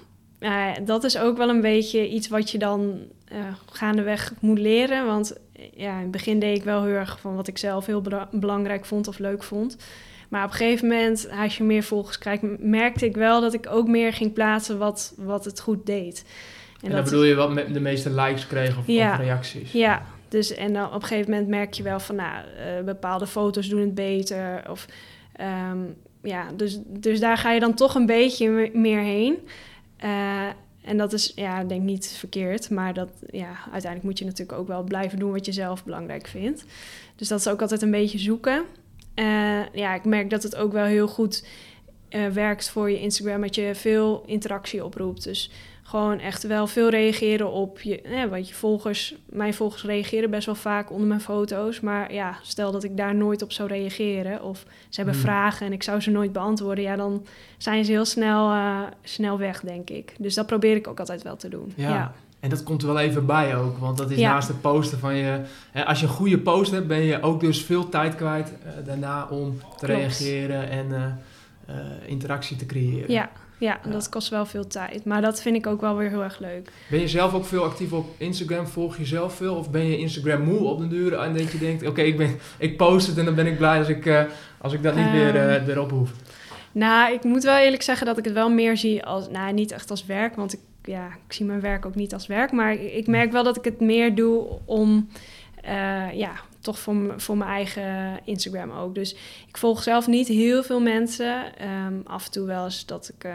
eh, dat is ook wel een beetje iets wat je dan eh, gaandeweg moet leren. Want eh, ja, in het begin deed ik wel heel erg van wat ik zelf heel bela- belangrijk vond of leuk vond. Maar op een gegeven moment, als je meer volgers krijgt, merkte ik wel dat ik ook meer ging plaatsen wat, wat het goed deed. En, dan bedoel je wat met de meeste likes kreeg of, Ja. of reacties? Ja, dus en dan op een gegeven moment merk je wel van, nou, eh, bepaalde foto's doen het beter. Of, ehm, ja, dus, dus daar ga je dan toch een beetje me- meer heen. Eh, en dat is, ja, denk niet verkeerd, maar dat, ja, uiteindelijk moet je natuurlijk ook wel blijven doen wat je zelf belangrijk vindt. Dus dat is ook altijd een beetje zoeken. Eh, ja, ik merk dat het ook wel heel goed eh, werkt voor je Instagram, dat je veel interactie oproept. Dus gewoon echt wel veel reageren op je, eh, want je volgers, mijn volgers reageren best wel vaak onder mijn foto's. Maar ja, stel dat ik daar nooit op zou reageren of ze hebben Hmm. vragen en ik zou ze nooit beantwoorden, ja, dan zijn ze heel snel, eh, snel weg, denk ik. Dus dat probeer ik ook altijd wel te doen. Ja. ja. En dat komt er wel even bij ook, want dat is Ja. naast het posten van je... Hè, als je een goede post hebt, ben je ook dus veel tijd kwijt eh, daarna om te Klopt. reageren en eh, interactie te creëren. Ja, ja, Ja. dat kost wel veel tijd. Maar dat vind ik ook wel weer heel erg leuk. Ben je zelf ook veel actief op Instagram? Volg je zelf veel? Of ben je Instagram moe op den duur en dat je denkt... Oké, ik ik, ik post het en dan ben ik blij als ik, eh, als ik dat niet weer Ehm. eh, erop hoef. Nou, ik moet wel eerlijk zeggen dat ik het wel meer zie als, nou, niet echt als werk, want ik, ja, ik zie mijn werk ook niet als werk. Maar ik, ik merk wel dat ik het meer doe om, eh, ja, toch voor, voor mijn eigen Instagram ook. Dus ik volg zelf niet heel veel mensen. Ehm, af en toe wel eens dat ik, eh,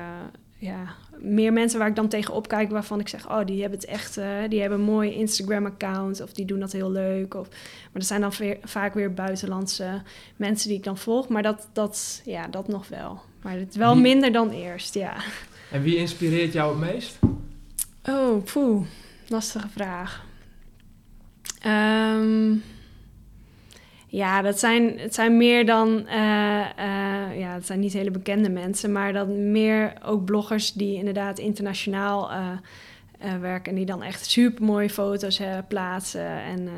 ja, meer mensen waar ik dan tegenop kijk waarvan ik zeg, oh, die hebben het echt, eh, die hebben een mooi Instagram-account of die doen dat heel leuk. Of, maar dat zijn dan weer, vaak weer buitenlandse mensen die ik dan volg. Maar dat, dat, ja, dat nog wel. Maar het is wel Wie- minder dan eerst, ja. En wie inspireert jou het meest? Oh, poeh. Lastige vraag. Ehm, ja, dat zijn, het zijn meer dan... eh, eh, ja, het zijn niet hele bekende mensen... maar dan meer ook bloggers die inderdaad internationaal eh, werken... en die dan echt super mooie foto's plaatsen... en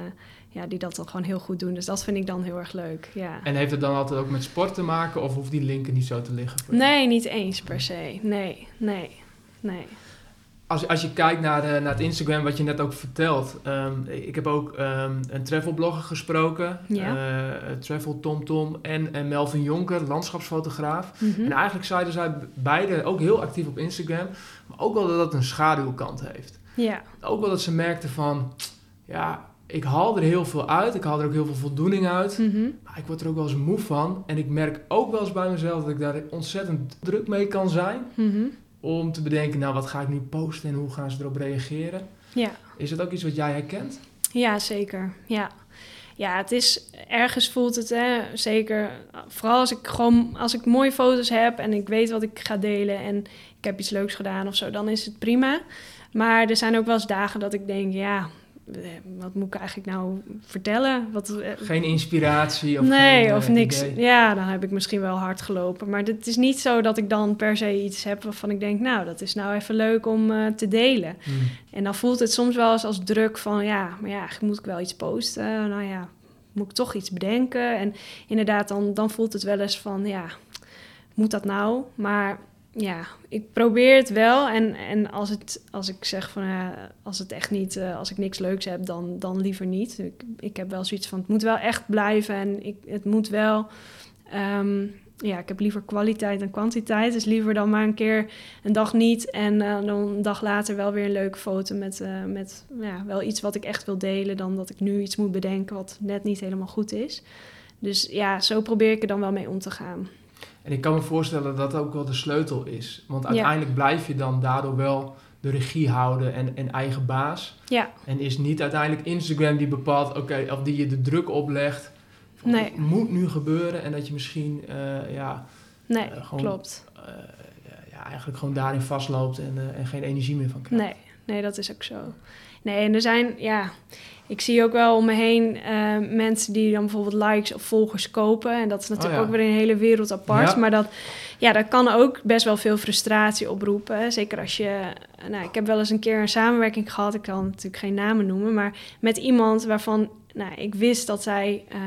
ja, die dat dan gewoon heel goed doen. Dus dat vind ik dan heel erg leuk, ja. En heeft het dan altijd ook met sport te maken of hoeft die linken niet zo te liggen? Nee, niet eens per se. Nee, nee, nee. Als, als je kijkt naar, de, naar het Instagram, wat je net ook vertelt. ehm, ik heb ook ehm, een travelblogger gesproken. Ja. eh, Travel TomTom en, en Melvin Jonker, landschapsfotograaf. Mhm. En eigenlijk zeiden zij beide ook heel actief op Instagram. Maar ook wel dat het een schaduwkant heeft. Ja, Ook wel dat ze merkten van... Ja, ik haal er heel veel uit. Ik haal er ook heel veel voldoening uit. mhm. Maar ik word er ook wel eens moe van. En ik merk ook wel eens bij mezelf dat ik daar ontzettend druk mee kan zijn. Mhm. Om te bedenken, nou wat ga ik nu posten en hoe gaan ze erop reageren? ja. Is dat ook iets wat jij herkent? Ja, zeker. Ja. ja, het is ergens voelt het, hè, zeker. Vooral als ik gewoon als ik mooie foto's heb en ik weet wat ik ga delen en ik heb iets leuks gedaan of zo, dan is het prima. Maar er zijn ook wel eens dagen dat ik denk, ja, wat moet ik eigenlijk nou vertellen? Wat, eh, Geen inspiratie of nee, geen, of eh, niks. idee? Ja, dan heb ik misschien wel hard gelopen. Maar het is niet zo dat ik dan per se iets heb waarvan ik denk, nou, dat is nou even leuk om eh, te delen. Hmm. En dan voelt het soms wel eens als druk van ja, maar ja, eigenlijk moet ik wel iets posten. Nou ja, moet ik toch iets bedenken. En inderdaad, dan, dan voelt het wel eens van ja, moet dat nou? Maar ja, ik probeer het wel. En, en als, het, als ik zeg van ja, als het echt niet, eh, als ik niks leuks heb, dan, dan liever niet. Ik, ik heb wel zoiets van het moet wel echt blijven en ik, het moet wel. ehm, ja, ik heb liever kwaliteit dan kwantiteit. Dus liever dan maar een keer een dag niet en eh, dan een dag later wel weer een leuke foto met, eh, met ja, wel iets wat ik echt wil delen, dan dat ik nu iets moet bedenken wat net niet helemaal goed is. Dus ja, zo probeer ik er dan wel mee om te gaan. En ik kan me voorstellen dat dat ook wel de sleutel is. Want Ja. uiteindelijk blijf je dan daardoor wel de regie houden en, en eigen baas. Ja, En is niet uiteindelijk Instagram die bepaalt, oké, of die je de druk oplegt. van, Nee. Het moet nu gebeuren en dat je misschien, eh, ja, nee, Eh, gewoon- klopt. eh, ja, eigenlijk gewoon daarin vastloopt en, en geen energie meer van krijgt. Nee, nee, dat is ook zo. Nee, en er zijn, ja, ik zie ook wel om me heen eh, mensen die dan bijvoorbeeld likes of volgers kopen. En dat is natuurlijk Oh ja. ook weer een hele wereld apart. Ja. Maar dat, ja, dat kan ook best wel veel frustratie oproepen. Zeker als je, nou, ik heb wel eens een keer een samenwerking gehad. Ik kan natuurlijk geen namen noemen, maar met iemand waarvan, nou, ik wist dat zij eh,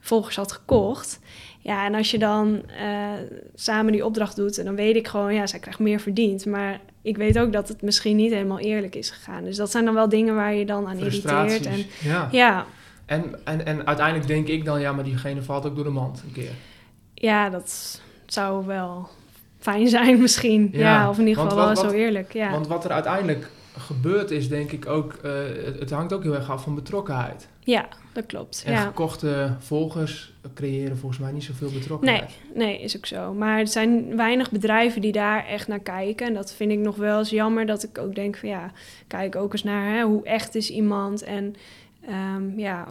volgers had gekocht. Ja, en als je dan eh, samen die opdracht doet, en dan weet ik gewoon, ja, zij krijgt meer verdiend. Maar ik weet ook dat het misschien niet helemaal eerlijk is gegaan. Dus dat zijn dan wel dingen waar je dan aan irriteert. En, ja. ja, En, en, en uiteindelijk denk ik dan, ja, maar diegene valt ook door de mand een keer. ja, dat zou wel fijn zijn misschien. Ja, Ja, of in ieder geval wat- wel wat- zo eerlijk. Ja. Want wat er uiteindelijk gebeurt is denk ik ook, eh, het, het hangt ook heel erg af van betrokkenheid. Ja, dat klopt. En ja. gekochte volgers creëren volgens mij niet zoveel betrokkenheid. Nee, nee, is ook zo. Maar er zijn weinig bedrijven die daar echt naar kijken. En dat vind ik nog wel eens jammer. Dat ik ook denk van ja, kijk ook eens naar hè, hoe echt is iemand. En ehm, ja,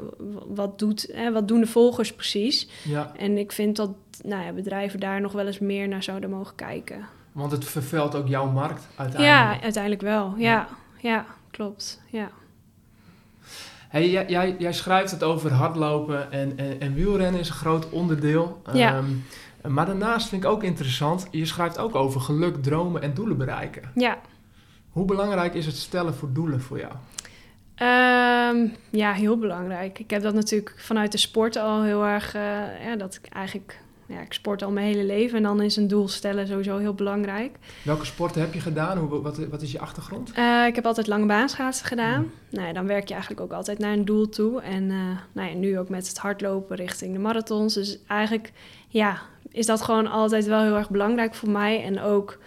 wat, doet, hè, wat doen de volgers precies. Ja, En ik vind dat nou ja, bedrijven daar nog wel eens meer naar zouden mogen kijken. Want het vervuilt ook jouw markt Ja, uiteindelijk. uiteindelijk wel. Ja, ja, klopt. Ja. Hey, jij, jij, jij schrijft het over hardlopen en, en, en wielrennen is een groot onderdeel. Ja. Ehm, maar daarnaast vind ik ook interessant, je schrijft ook over geluk, dromen en doelen bereiken. ja. Hoe belangrijk is het stellen voor doelen voor jou? Ehm, ja, heel belangrijk. Ik heb dat natuurlijk vanuit de sport al heel erg... eh, ja, dat ik eigenlijk... Ja, ik sport al mijn hele leven en dan is een doel stellen sowieso heel belangrijk. Welke sporten heb je gedaan? Hoe, wat, wat is je achtergrond? Eh, ik heb altijd lange baanschaatsen gedaan. Mm. Nou ja, dan werk je eigenlijk ook altijd naar een doel toe. En eh, nou ja, nu ook met het hardlopen richting de marathons. Dus eigenlijk ja, is dat gewoon altijd wel heel erg belangrijk voor mij. En ook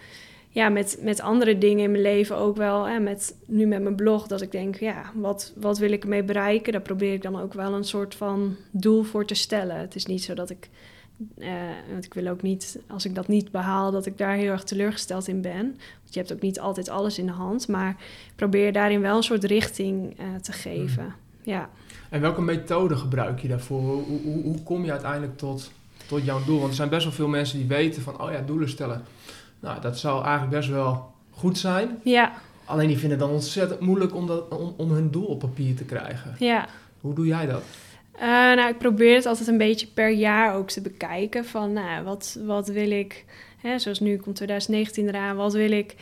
ja, met, met andere dingen in mijn leven ook wel. Hè, met, nu met mijn blog, dat ik denk, ja, wat, wat wil ik ermee bereiken? Daar probeer ik dan ook wel een soort van doel voor te stellen. Het is niet zo dat ik... eh, want ik wil ook niet, als ik dat niet behaal, dat ik daar heel erg teleurgesteld in ben. Want je hebt ook niet altijd alles in de hand. Maar probeer daarin wel een soort richting eh, te geven. Ja. En welke methode gebruik je daarvoor? Hoe, hoe, hoe kom je uiteindelijk tot, tot jouw doel? Want er zijn best wel veel mensen die weten van, oh ja, doelen stellen. Nou, dat zou eigenlijk best wel goed zijn. Ja, Alleen die vinden het dan ontzettend moeilijk om, dat, om, om hun doel op papier te krijgen. ja. Hoe doe jij dat? Eh, nou, ik probeer het altijd een beetje per jaar ook te bekijken. Van, nou, wat, wat wil ik... Hè, zoals nu komt 2019 eraan. Wat wil ik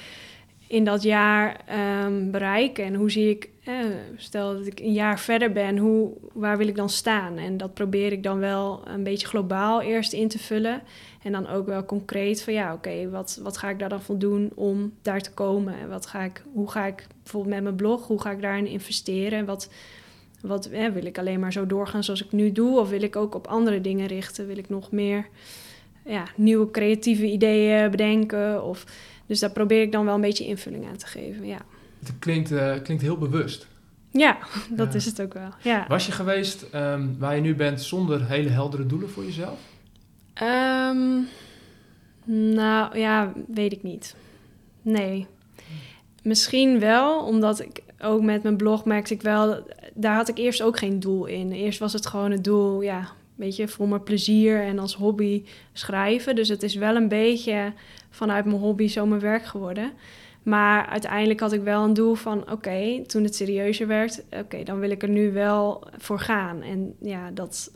in dat jaar ehm, bereiken? En hoe zie ik... eh, stel dat ik een jaar verder ben, hoe, waar wil ik dan staan? En dat probeer ik dan wel een beetje globaal eerst in te vullen. En dan ook wel concreet van ja, oké, wat, wat ga ik daar dan voor doen om daar te komen? En wat ga ik, hoe ga ik bijvoorbeeld met mijn blog, hoe ga ik daarin investeren? En wat, wat hè, wil ik alleen maar zo doorgaan zoals ik nu doe? Of wil ik ook op andere dingen richten? Wil ik nog meer ja, nieuwe creatieve ideeën bedenken? Of, dus daar probeer ik dan wel een beetje invulling aan te geven. Ja, Het klinkt, eh, klinkt heel bewust. ja dat is het ook wel. Ja. Was je geweest ehm, waar je nu bent zonder hele heldere doelen voor jezelf? Ehm, nou ja, weet ik niet. Nee. Misschien wel, omdat ik ook met mijn blog merkte ik wel, daar had ik eerst ook geen doel in. Eerst was het gewoon het doel, ja, weet je, voor mijn plezier en als hobby schrijven. Dus het is wel een beetje vanuit mijn hobby zo mijn werk geworden. Maar uiteindelijk had ik wel een doel van, oké, toen het serieuzer werd, oké, dan wil ik er nu wel voor gaan. En ja, dat,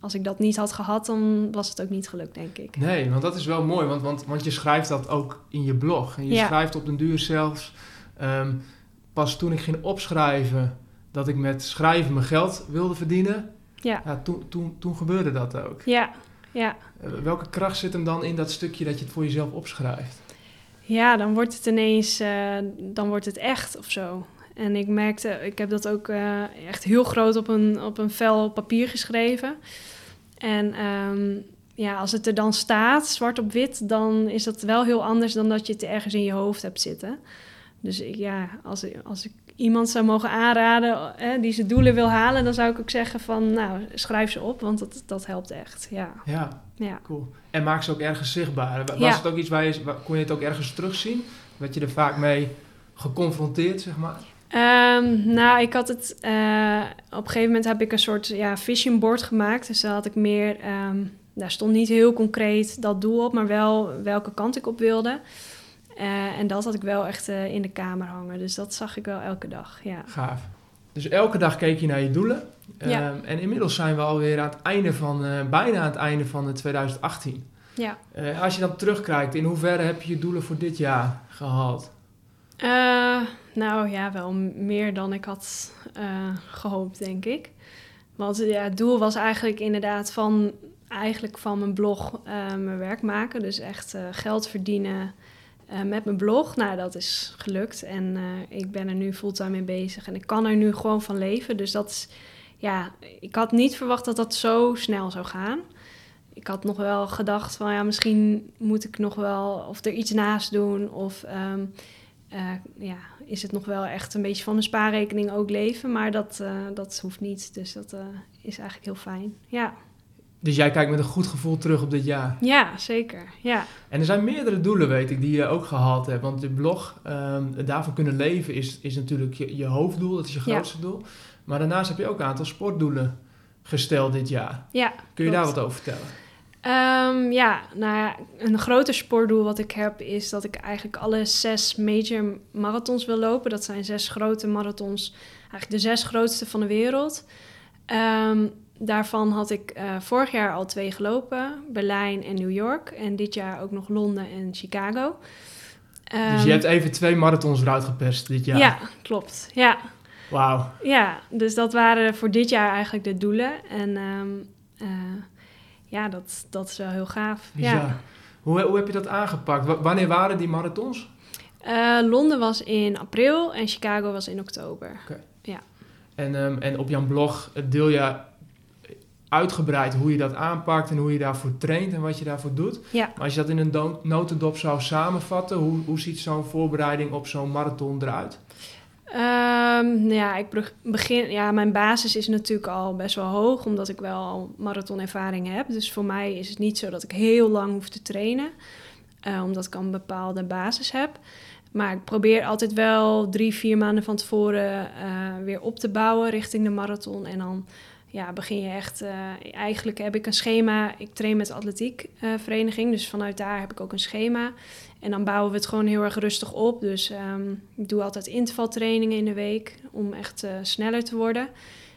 als ik dat niet had gehad, dan was het ook niet gelukt, denk ik. Nee, want dat is wel mooi, want, want, want je schrijft dat ook in je blog. En je Ja. schrijft op den duur zelfs, ehm, pas toen ik ging opschrijven dat ik met schrijven mijn geld wilde verdienen, Ja, ja, toen, toen, toen gebeurde dat ook. ja, ja. Eh, welke kracht zit hem dan in dat stukje dat je het voor jezelf opschrijft? Ja, dan wordt het ineens, eh, dan wordt het echt of zo. En ik merkte, ik heb dat ook eh, echt heel groot op een, op een vel papier geschreven. En ehm, ja, als het er dan staat, zwart op wit, dan is dat wel heel anders dan dat je het ergens in je hoofd hebt zitten. Dus ik, ja, als, ik- als ik iemand zou mogen aanraden eh, die zijn doelen wil halen, dan zou ik ook zeggen van, nou, schrijf ze op, want dat, dat helpt echt. Ja, Ja, ja. cool. En maak ze ook ergens zichtbaar. Was Ja. het ook iets waar je, kon je het ook ergens terugzien? Werd je er vaak mee geconfronteerd, zeg maar? Ehm, nou, ik had het. eh, op een gegeven moment heb ik een soort ja, vision board gemaakt. Dus daar had ik meer. ehm, daar stond niet heel concreet dat doel op, maar wel welke kant ik op wilde. Eh, en dat had ik wel echt eh, in de kamer hangen. Dus dat zag ik wel elke dag. Ja. Gaaf. Dus elke dag keek je naar je doelen. Ja. Ehm, en inmiddels zijn we alweer aan het einde van, eh, bijna aan het einde van eh, 2018. ja. Als je dan terugkijkt, in hoeverre heb je je doelen voor dit jaar gehaald? Eh, nou ja, wel meer dan ik had eh, gehoopt, denk ik. Want ja, het doel was eigenlijk inderdaad van, eigenlijk van mijn blog mijn werk maken. Dus echt geld verdienen eh, met mijn blog. Nou, dat is gelukt. En eh, ik ben er nu fulltime mee bezig. En ik kan er nu gewoon van leven. Dus dat is, ja, ik had niet verwacht dat dat zo snel zou gaan. Ik had nog wel gedacht van, ja, misschien moet ik nog wel of er iets naast doen. Of ehm, eh, ja, is het nog wel echt een beetje van mijn spaarrekening ook leven. Maar dat, dat hoeft niet. Dus dat is eigenlijk heel fijn. Ja. Dus jij kijkt met een goed gevoel terug op dit jaar. ja, zeker. Ja. En er zijn meerdere doelen, weet ik, die je ook gehaald hebt. Want je blog, ehm, daarvan kunnen leven, is, is natuurlijk je, je hoofddoel. Dat is je Ja. grootste doel. Maar daarnaast heb je ook een aantal sportdoelen gesteld dit jaar. ja Kun je klopt. daar wat over vertellen? Ehm, ja, nou ja, een groter sportdoel wat ik heb is dat ik eigenlijk alle zes major marathons wil lopen. Dat zijn zes grote marathons, eigenlijk de zes grootste van de wereld. Ehm, daarvan had ik eh, vorig jaar al twee gelopen, Berlijn en New York. En dit jaar ook nog Londen en Chicago. dus Ehm, je hebt even twee marathons eruit geperst dit jaar. ja, klopt. Ja, Wauw. ja, dus dat waren voor dit jaar eigenlijk de doelen. En ehm, eh, ja, dat, dat is wel heel gaaf. Ja. Hoe, hoe heb je dat aangepakt? Wa- wanneer waren die marathons? Eh, Londen was in april en Chicago was in oktober. En, ehm, en op jouw blog deel je uitgebreid hoe je dat aanpakt en hoe je daarvoor traint en wat je daarvoor doet. Ja. Maar als je dat in een do- notendop zou samenvatten, hoe, hoe ziet zo'n voorbereiding op zo'n marathon eruit? Ehm, nou ja, ik beg- begin, ja, mijn basis is natuurlijk al best wel hoog, omdat ik wel al marathonervaring heb. Dus voor mij is het niet zo dat ik heel lang hoef te trainen, eh, omdat ik al een bepaalde basis heb. Maar ik probeer altijd wel drie, vier maanden van tevoren eh, weer op te bouwen richting de marathon. En dan ja, begin je echt... eh, eigenlijk heb ik een schema. Ik train met de atletiekvereniging, dus vanuit daar heb ik ook een schema. En dan bouwen we het gewoon heel erg rustig op. Dus ehm, ik doe altijd intervaltrainingen in de week om echt eh, sneller te worden.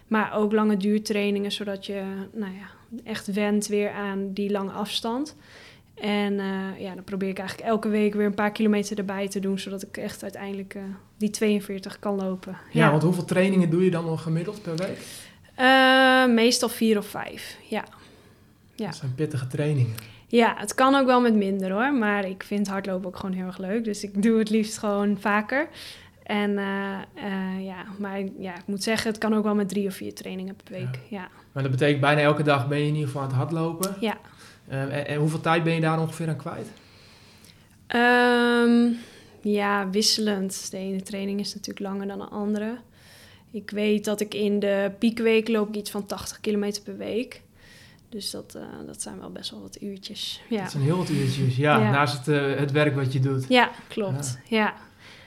Maar ook lange duurtrainingen, zodat je nou ja, echt went weer aan die lange afstand. En eh, ja, dan probeer ik eigenlijk elke week weer een paar kilometer erbij te doen, zodat ik echt uiteindelijk eh, die 42 kan lopen. Ja, want hoeveel trainingen doe je dan nog gemiddeld per week? Eh, meestal vier of vijf, ja. Ja. Dat zijn pittige trainingen. Ja, het kan ook wel met minder hoor. Maar ik vind hardlopen ook gewoon heel erg leuk. Dus ik doe het liefst gewoon vaker. En eh, eh, ja, maar ja, ik moet zeggen, het kan ook wel met drie of vier trainingen per week. Ja. Maar dat betekent bijna elke dag ben je in ieder geval aan het hardlopen. Ja. En, en hoeveel tijd ben je daar ongeveer aan kwijt? Ehm, ja, wisselend. De ene training is natuurlijk langer dan de andere. Ik weet dat ik in de piekweek loop ik iets van 80 kilometer per week. Dus dat, eh, dat zijn wel best wel wat uurtjes. Ja, Dat zijn heel wat uurtjes. Ja, Ja. naast het, eh, het werk wat je doet. ja klopt. Ja.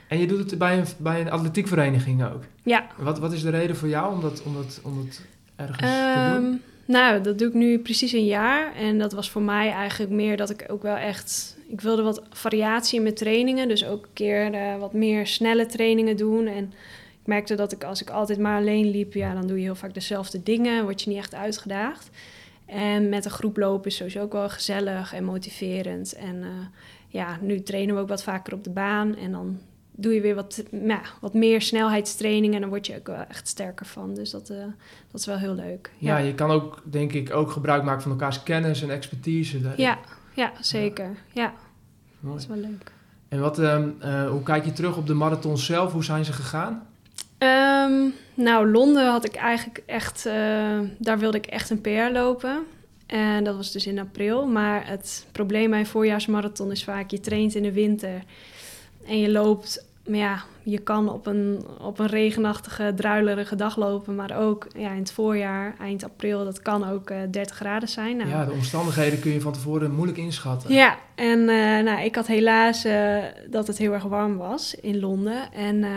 En je doet het bij een, bij een atletiekvereniging ook. Ja. Wat, wat is de reden voor jou om dat, om dat, om dat ergens te doen? Ehm, nou, dat doe ik nu precies een jaar. En dat was voor mij eigenlijk meer dat ik ook wel echt... Ik wilde wat variatie in mijn trainingen. Dus ook een keer eh, wat meer snelle trainingen doen. En ik merkte dat ik als ik altijd maar alleen liep... Ja, dan doe je heel vaak dezelfde dingen. Word je niet echt uitgedaagd. En met een groep lopen is sowieso ook wel gezellig en motiverend. En eh, ja, nu trainen we ook wat vaker op de baan. En dan doe je weer wat, ja, wat meer snelheidstraining. En dan word je ook wel echt sterker van. Dus dat, eh, dat is wel heel leuk. Ja, je kan ook, denk ik, ook gebruik maken van elkaars kennis en expertise. daarin. Ja, ja zeker. Ja, dat is wel leuk. En wat, ehm, eh, hoe kijk je terug op de marathon zelf? Hoe zijn ze gegaan? Ehm, nou, Londen had ik eigenlijk echt... eh, daar wilde ik echt een PR lopen. En dat was dus in april. Maar het probleem bij een voorjaarsmarathon is vaak... je traint in de winter en je loopt... Maar ja, je kan op een, op een regenachtige, druilerige dag lopen. Maar ook ja, in het voorjaar, eind april, dat kan ook eh 30 graden zijn. Nou, Ja, de omstandigheden kun je van tevoren moeilijk inschatten. Ja, en eh, nou, ik had helaas eh, dat het heel erg warm was in Londen. En eh,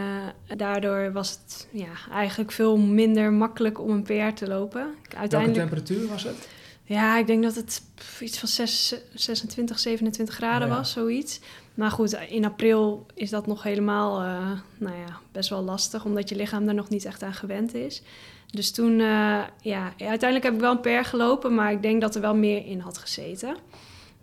daardoor was het ja, eigenlijk veel minder makkelijk om een PR te lopen. Ik Welke uiteindelijk, temperatuur was het? ja, ik denk dat het iets van zes- 26, 27 graden Oh ja. was, zoiets. Maar goed, in april is dat nog helemaal eh, nou ja, best wel lastig, omdat je lichaam daar nog niet echt aan gewend is. Dus toen, eh, ja, uiteindelijk heb ik wel een per gelopen, maar ik denk dat er wel meer in had gezeten.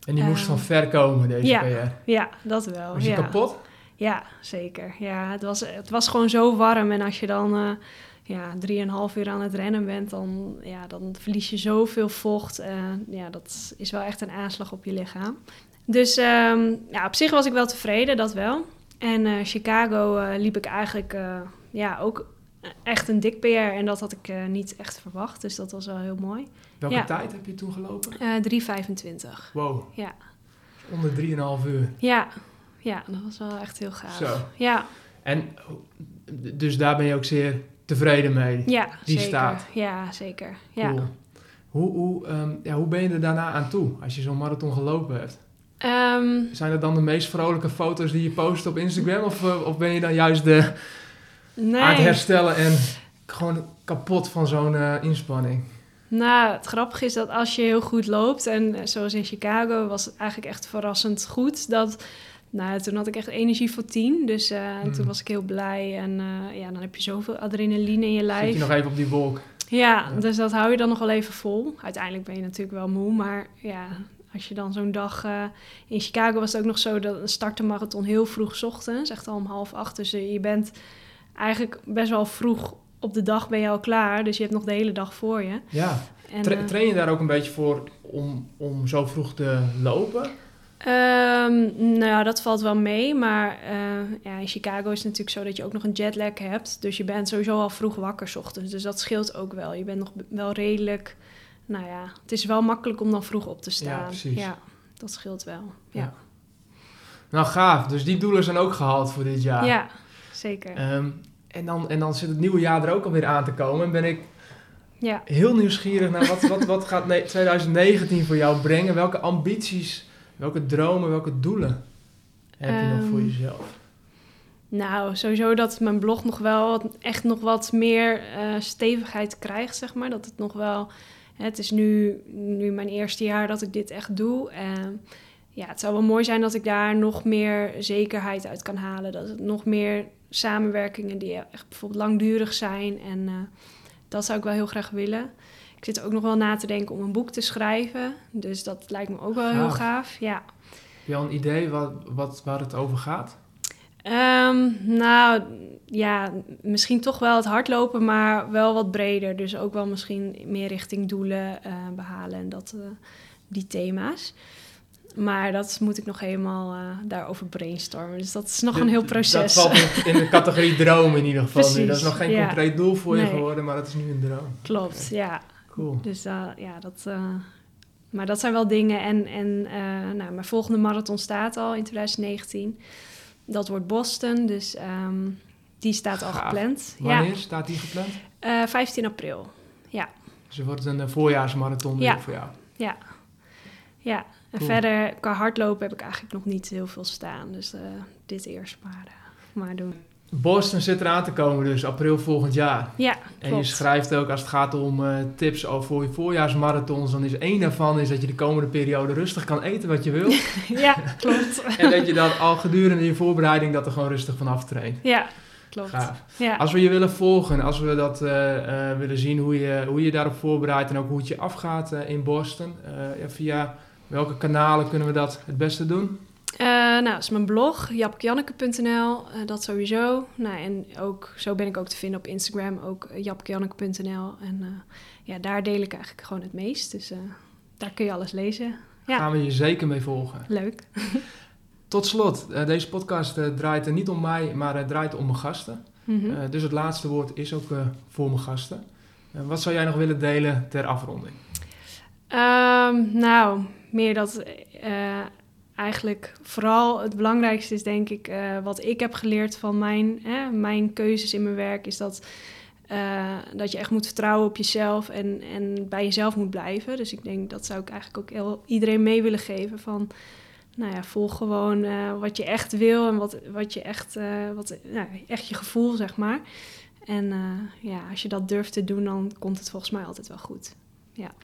En die moest van ver komen, deze ja. PR. Ja, dat wel. Was je ja. kapot? Ja, zeker. Ja, het was, het was gewoon zo warm. En als je dan eh ja, drieënhalf uur aan het rennen bent, dan, ja, dan verlies je zoveel vocht. Ja, dat is wel echt een aanslag op je lichaam. Dus ehm, ja, op zich was ik wel tevreden, dat wel. En eh, Chicago eh, liep ik eigenlijk eh, ja, ook echt een dik PR. En dat had ik niet echt verwacht. Dus dat was wel heel mooi. Welke Ja. tijd heb je toen gelopen? Eh 3,25. Wow, Ja. onder 3,5 uur. Ja, ja, dat was wel echt heel gaaf. Zo. Ja, En dus daar ben je ook zeer tevreden mee. ja Die zeker. staat. Ja, zeker. Ja. Cool. Hoe, hoe, ehm, ja, hoe ben je er daarna aan toe als je zo'n marathon gelopen hebt? Ehm, Zijn dat dan de meest vrolijke foto's die je post op Instagram? Of, eh, of ben je dan juist de, nee. aan het herstellen en gewoon kapot van zo'n eh, inspanning? Nou, het grappige is dat als je heel goed loopt, en eh, zoals in Chicago was het eigenlijk echt verrassend goed, dat, nou, toen had ik echt energie voor tien, dus en toen was ik heel blij en ja, dan heb je zoveel adrenaline in je Zit lijf. je nog even op die wolk? Ja, Ja. dus dat hou je dan nog wel even vol. Uiteindelijk ben je natuurlijk wel moe, maar ja, als je dan zo'n dag... eh, in Chicago was het ook nog zo dat een start de marathon heel vroeg ochtends, echt al om half acht. Dus eh, je bent eigenlijk best wel vroeg op de dag ben je al klaar, dus je hebt nog de hele dag voor je. Ja. En, Tra- eh, train je daar ook een beetje voor om, om zo vroeg te lopen? Ehm, nou, dat valt wel mee. Maar ja, in Chicago is het natuurlijk zo dat je ook nog een jetlag hebt. Dus je bent sowieso al vroeg wakker 's ochtends. Dus dat scheelt ook wel. Je bent nog wel redelijk... Nou ja, het is wel makkelijk om dan vroeg op te staan. precies. Ja, dat scheelt wel. Ja, Ja. Nou, gaaf. Dus die doelen zijn ook gehaald voor dit jaar. ja. zeker. Ehm, en, dan, en dan zit het nieuwe jaar er ook alweer aan te komen. En ben ik ja. heel nieuwsgierig naar wat, wat, wat gaat ne- 2019 voor jou brengen? Welke ambities, welke dromen, welke doelen heb je nog voor Ehm, jezelf? Nou, sowieso dat mijn blog nog wel echt nog wat meer eh, stevigheid krijgt, zeg maar. Dat het nog wel... Het is nu, nu mijn eerste jaar dat ik dit echt doe. En ja, het zou wel mooi zijn dat ik daar nog meer zekerheid uit kan halen. Dat het nog meer samenwerkingen die echt bijvoorbeeld langdurig zijn. En eh, dat zou ik wel heel graag willen. Ik zit ook nog wel na te denken om een boek te schrijven. Dus dat lijkt me ook wel heel Gaaf. gaaf. Ja. Heb je al een idee wat, wat, waar het over gaat? Ehm, nou, ja, misschien toch wel het hardlopen, maar wel wat breder. Dus ook wel misschien meer richting doelen eh, behalen en dat, eh, die thema's. Maar dat moet ik nog helemaal eh, daarover brainstormen. Dus dat is nog een heel proces. Dat valt in de categorie droom in ieder geval nu. Dat is nog geen ja. concreet doel voor je geworden, maar dat is nu een droom. Klopt, ja. Cool. Dus ja, dat... maar dat zijn wel dingen. En, en nou, mijn volgende marathon staat al in 2019. Dat wordt Boston, dus ehm, die staat al Gaaf. gepland. Ja, Wanneer staat die gepland? Eh, 15 april. Dus het wordt een eh, voorjaarsmarathon Ja. voor jou. Ja. Ja. En Cool. verder, qua hardlopen heb ik eigenlijk nog niet heel veel staan. Dus eh, dit eerst maar, eh, maar doen. Boston zit eraan te komen dus, april volgend jaar. Ja, En je schrijft ook als het gaat om eh, tips over voor je voorjaarsmarathons, dan is één daarvan is dat je de komende periode rustig kan eten wat je wil. Ja, klopt. en dat je dan al gedurende je voorbereiding dat er gewoon rustig van aftraint. Ja, klopt. Gaaf. Ja. Als we je willen volgen, als we dat eh, eh, willen zien hoe je, hoe je daarop voorbereidt en ook hoe het je afgaat eh, in Boston, ja, via welke kanalen kunnen we dat het beste doen? Nou, dat is mijn blog, japkejanneke.nl, dat sowieso. Nou, en ook, zo ben ik ook te vinden op Instagram, ook japkejanneke.nl. En ja, daar deel ik eigenlijk gewoon het meest. Dus daar kun je alles lezen. Ja. Gaan we je zeker mee volgen. Leuk. Tot slot, eh, deze podcast eh, draait er niet om mij, maar het draait om mijn gasten. Mhm. Eh, dus het laatste woord is ook eh, voor mijn gasten. Eh, wat zou jij nog willen delen ter afronding? Ehm, nou, meer dat eh, eigenlijk vooral het belangrijkste is, denk ik, eh, wat ik heb geleerd van mijn, hè, mijn keuzes in mijn werk, is dat, eh, dat je echt moet vertrouwen op jezelf en, en bij jezelf moet blijven. Dus ik denk dat zou ik eigenlijk ook heel, iedereen mee willen geven van. Nou ja, volg gewoon eh, wat je echt wil en wat, wat je echt, eh, wat, nou, echt je gevoel, zeg maar. En eh, ja, als je dat durft te doen, dan komt het volgens mij altijd wel goed. Ja.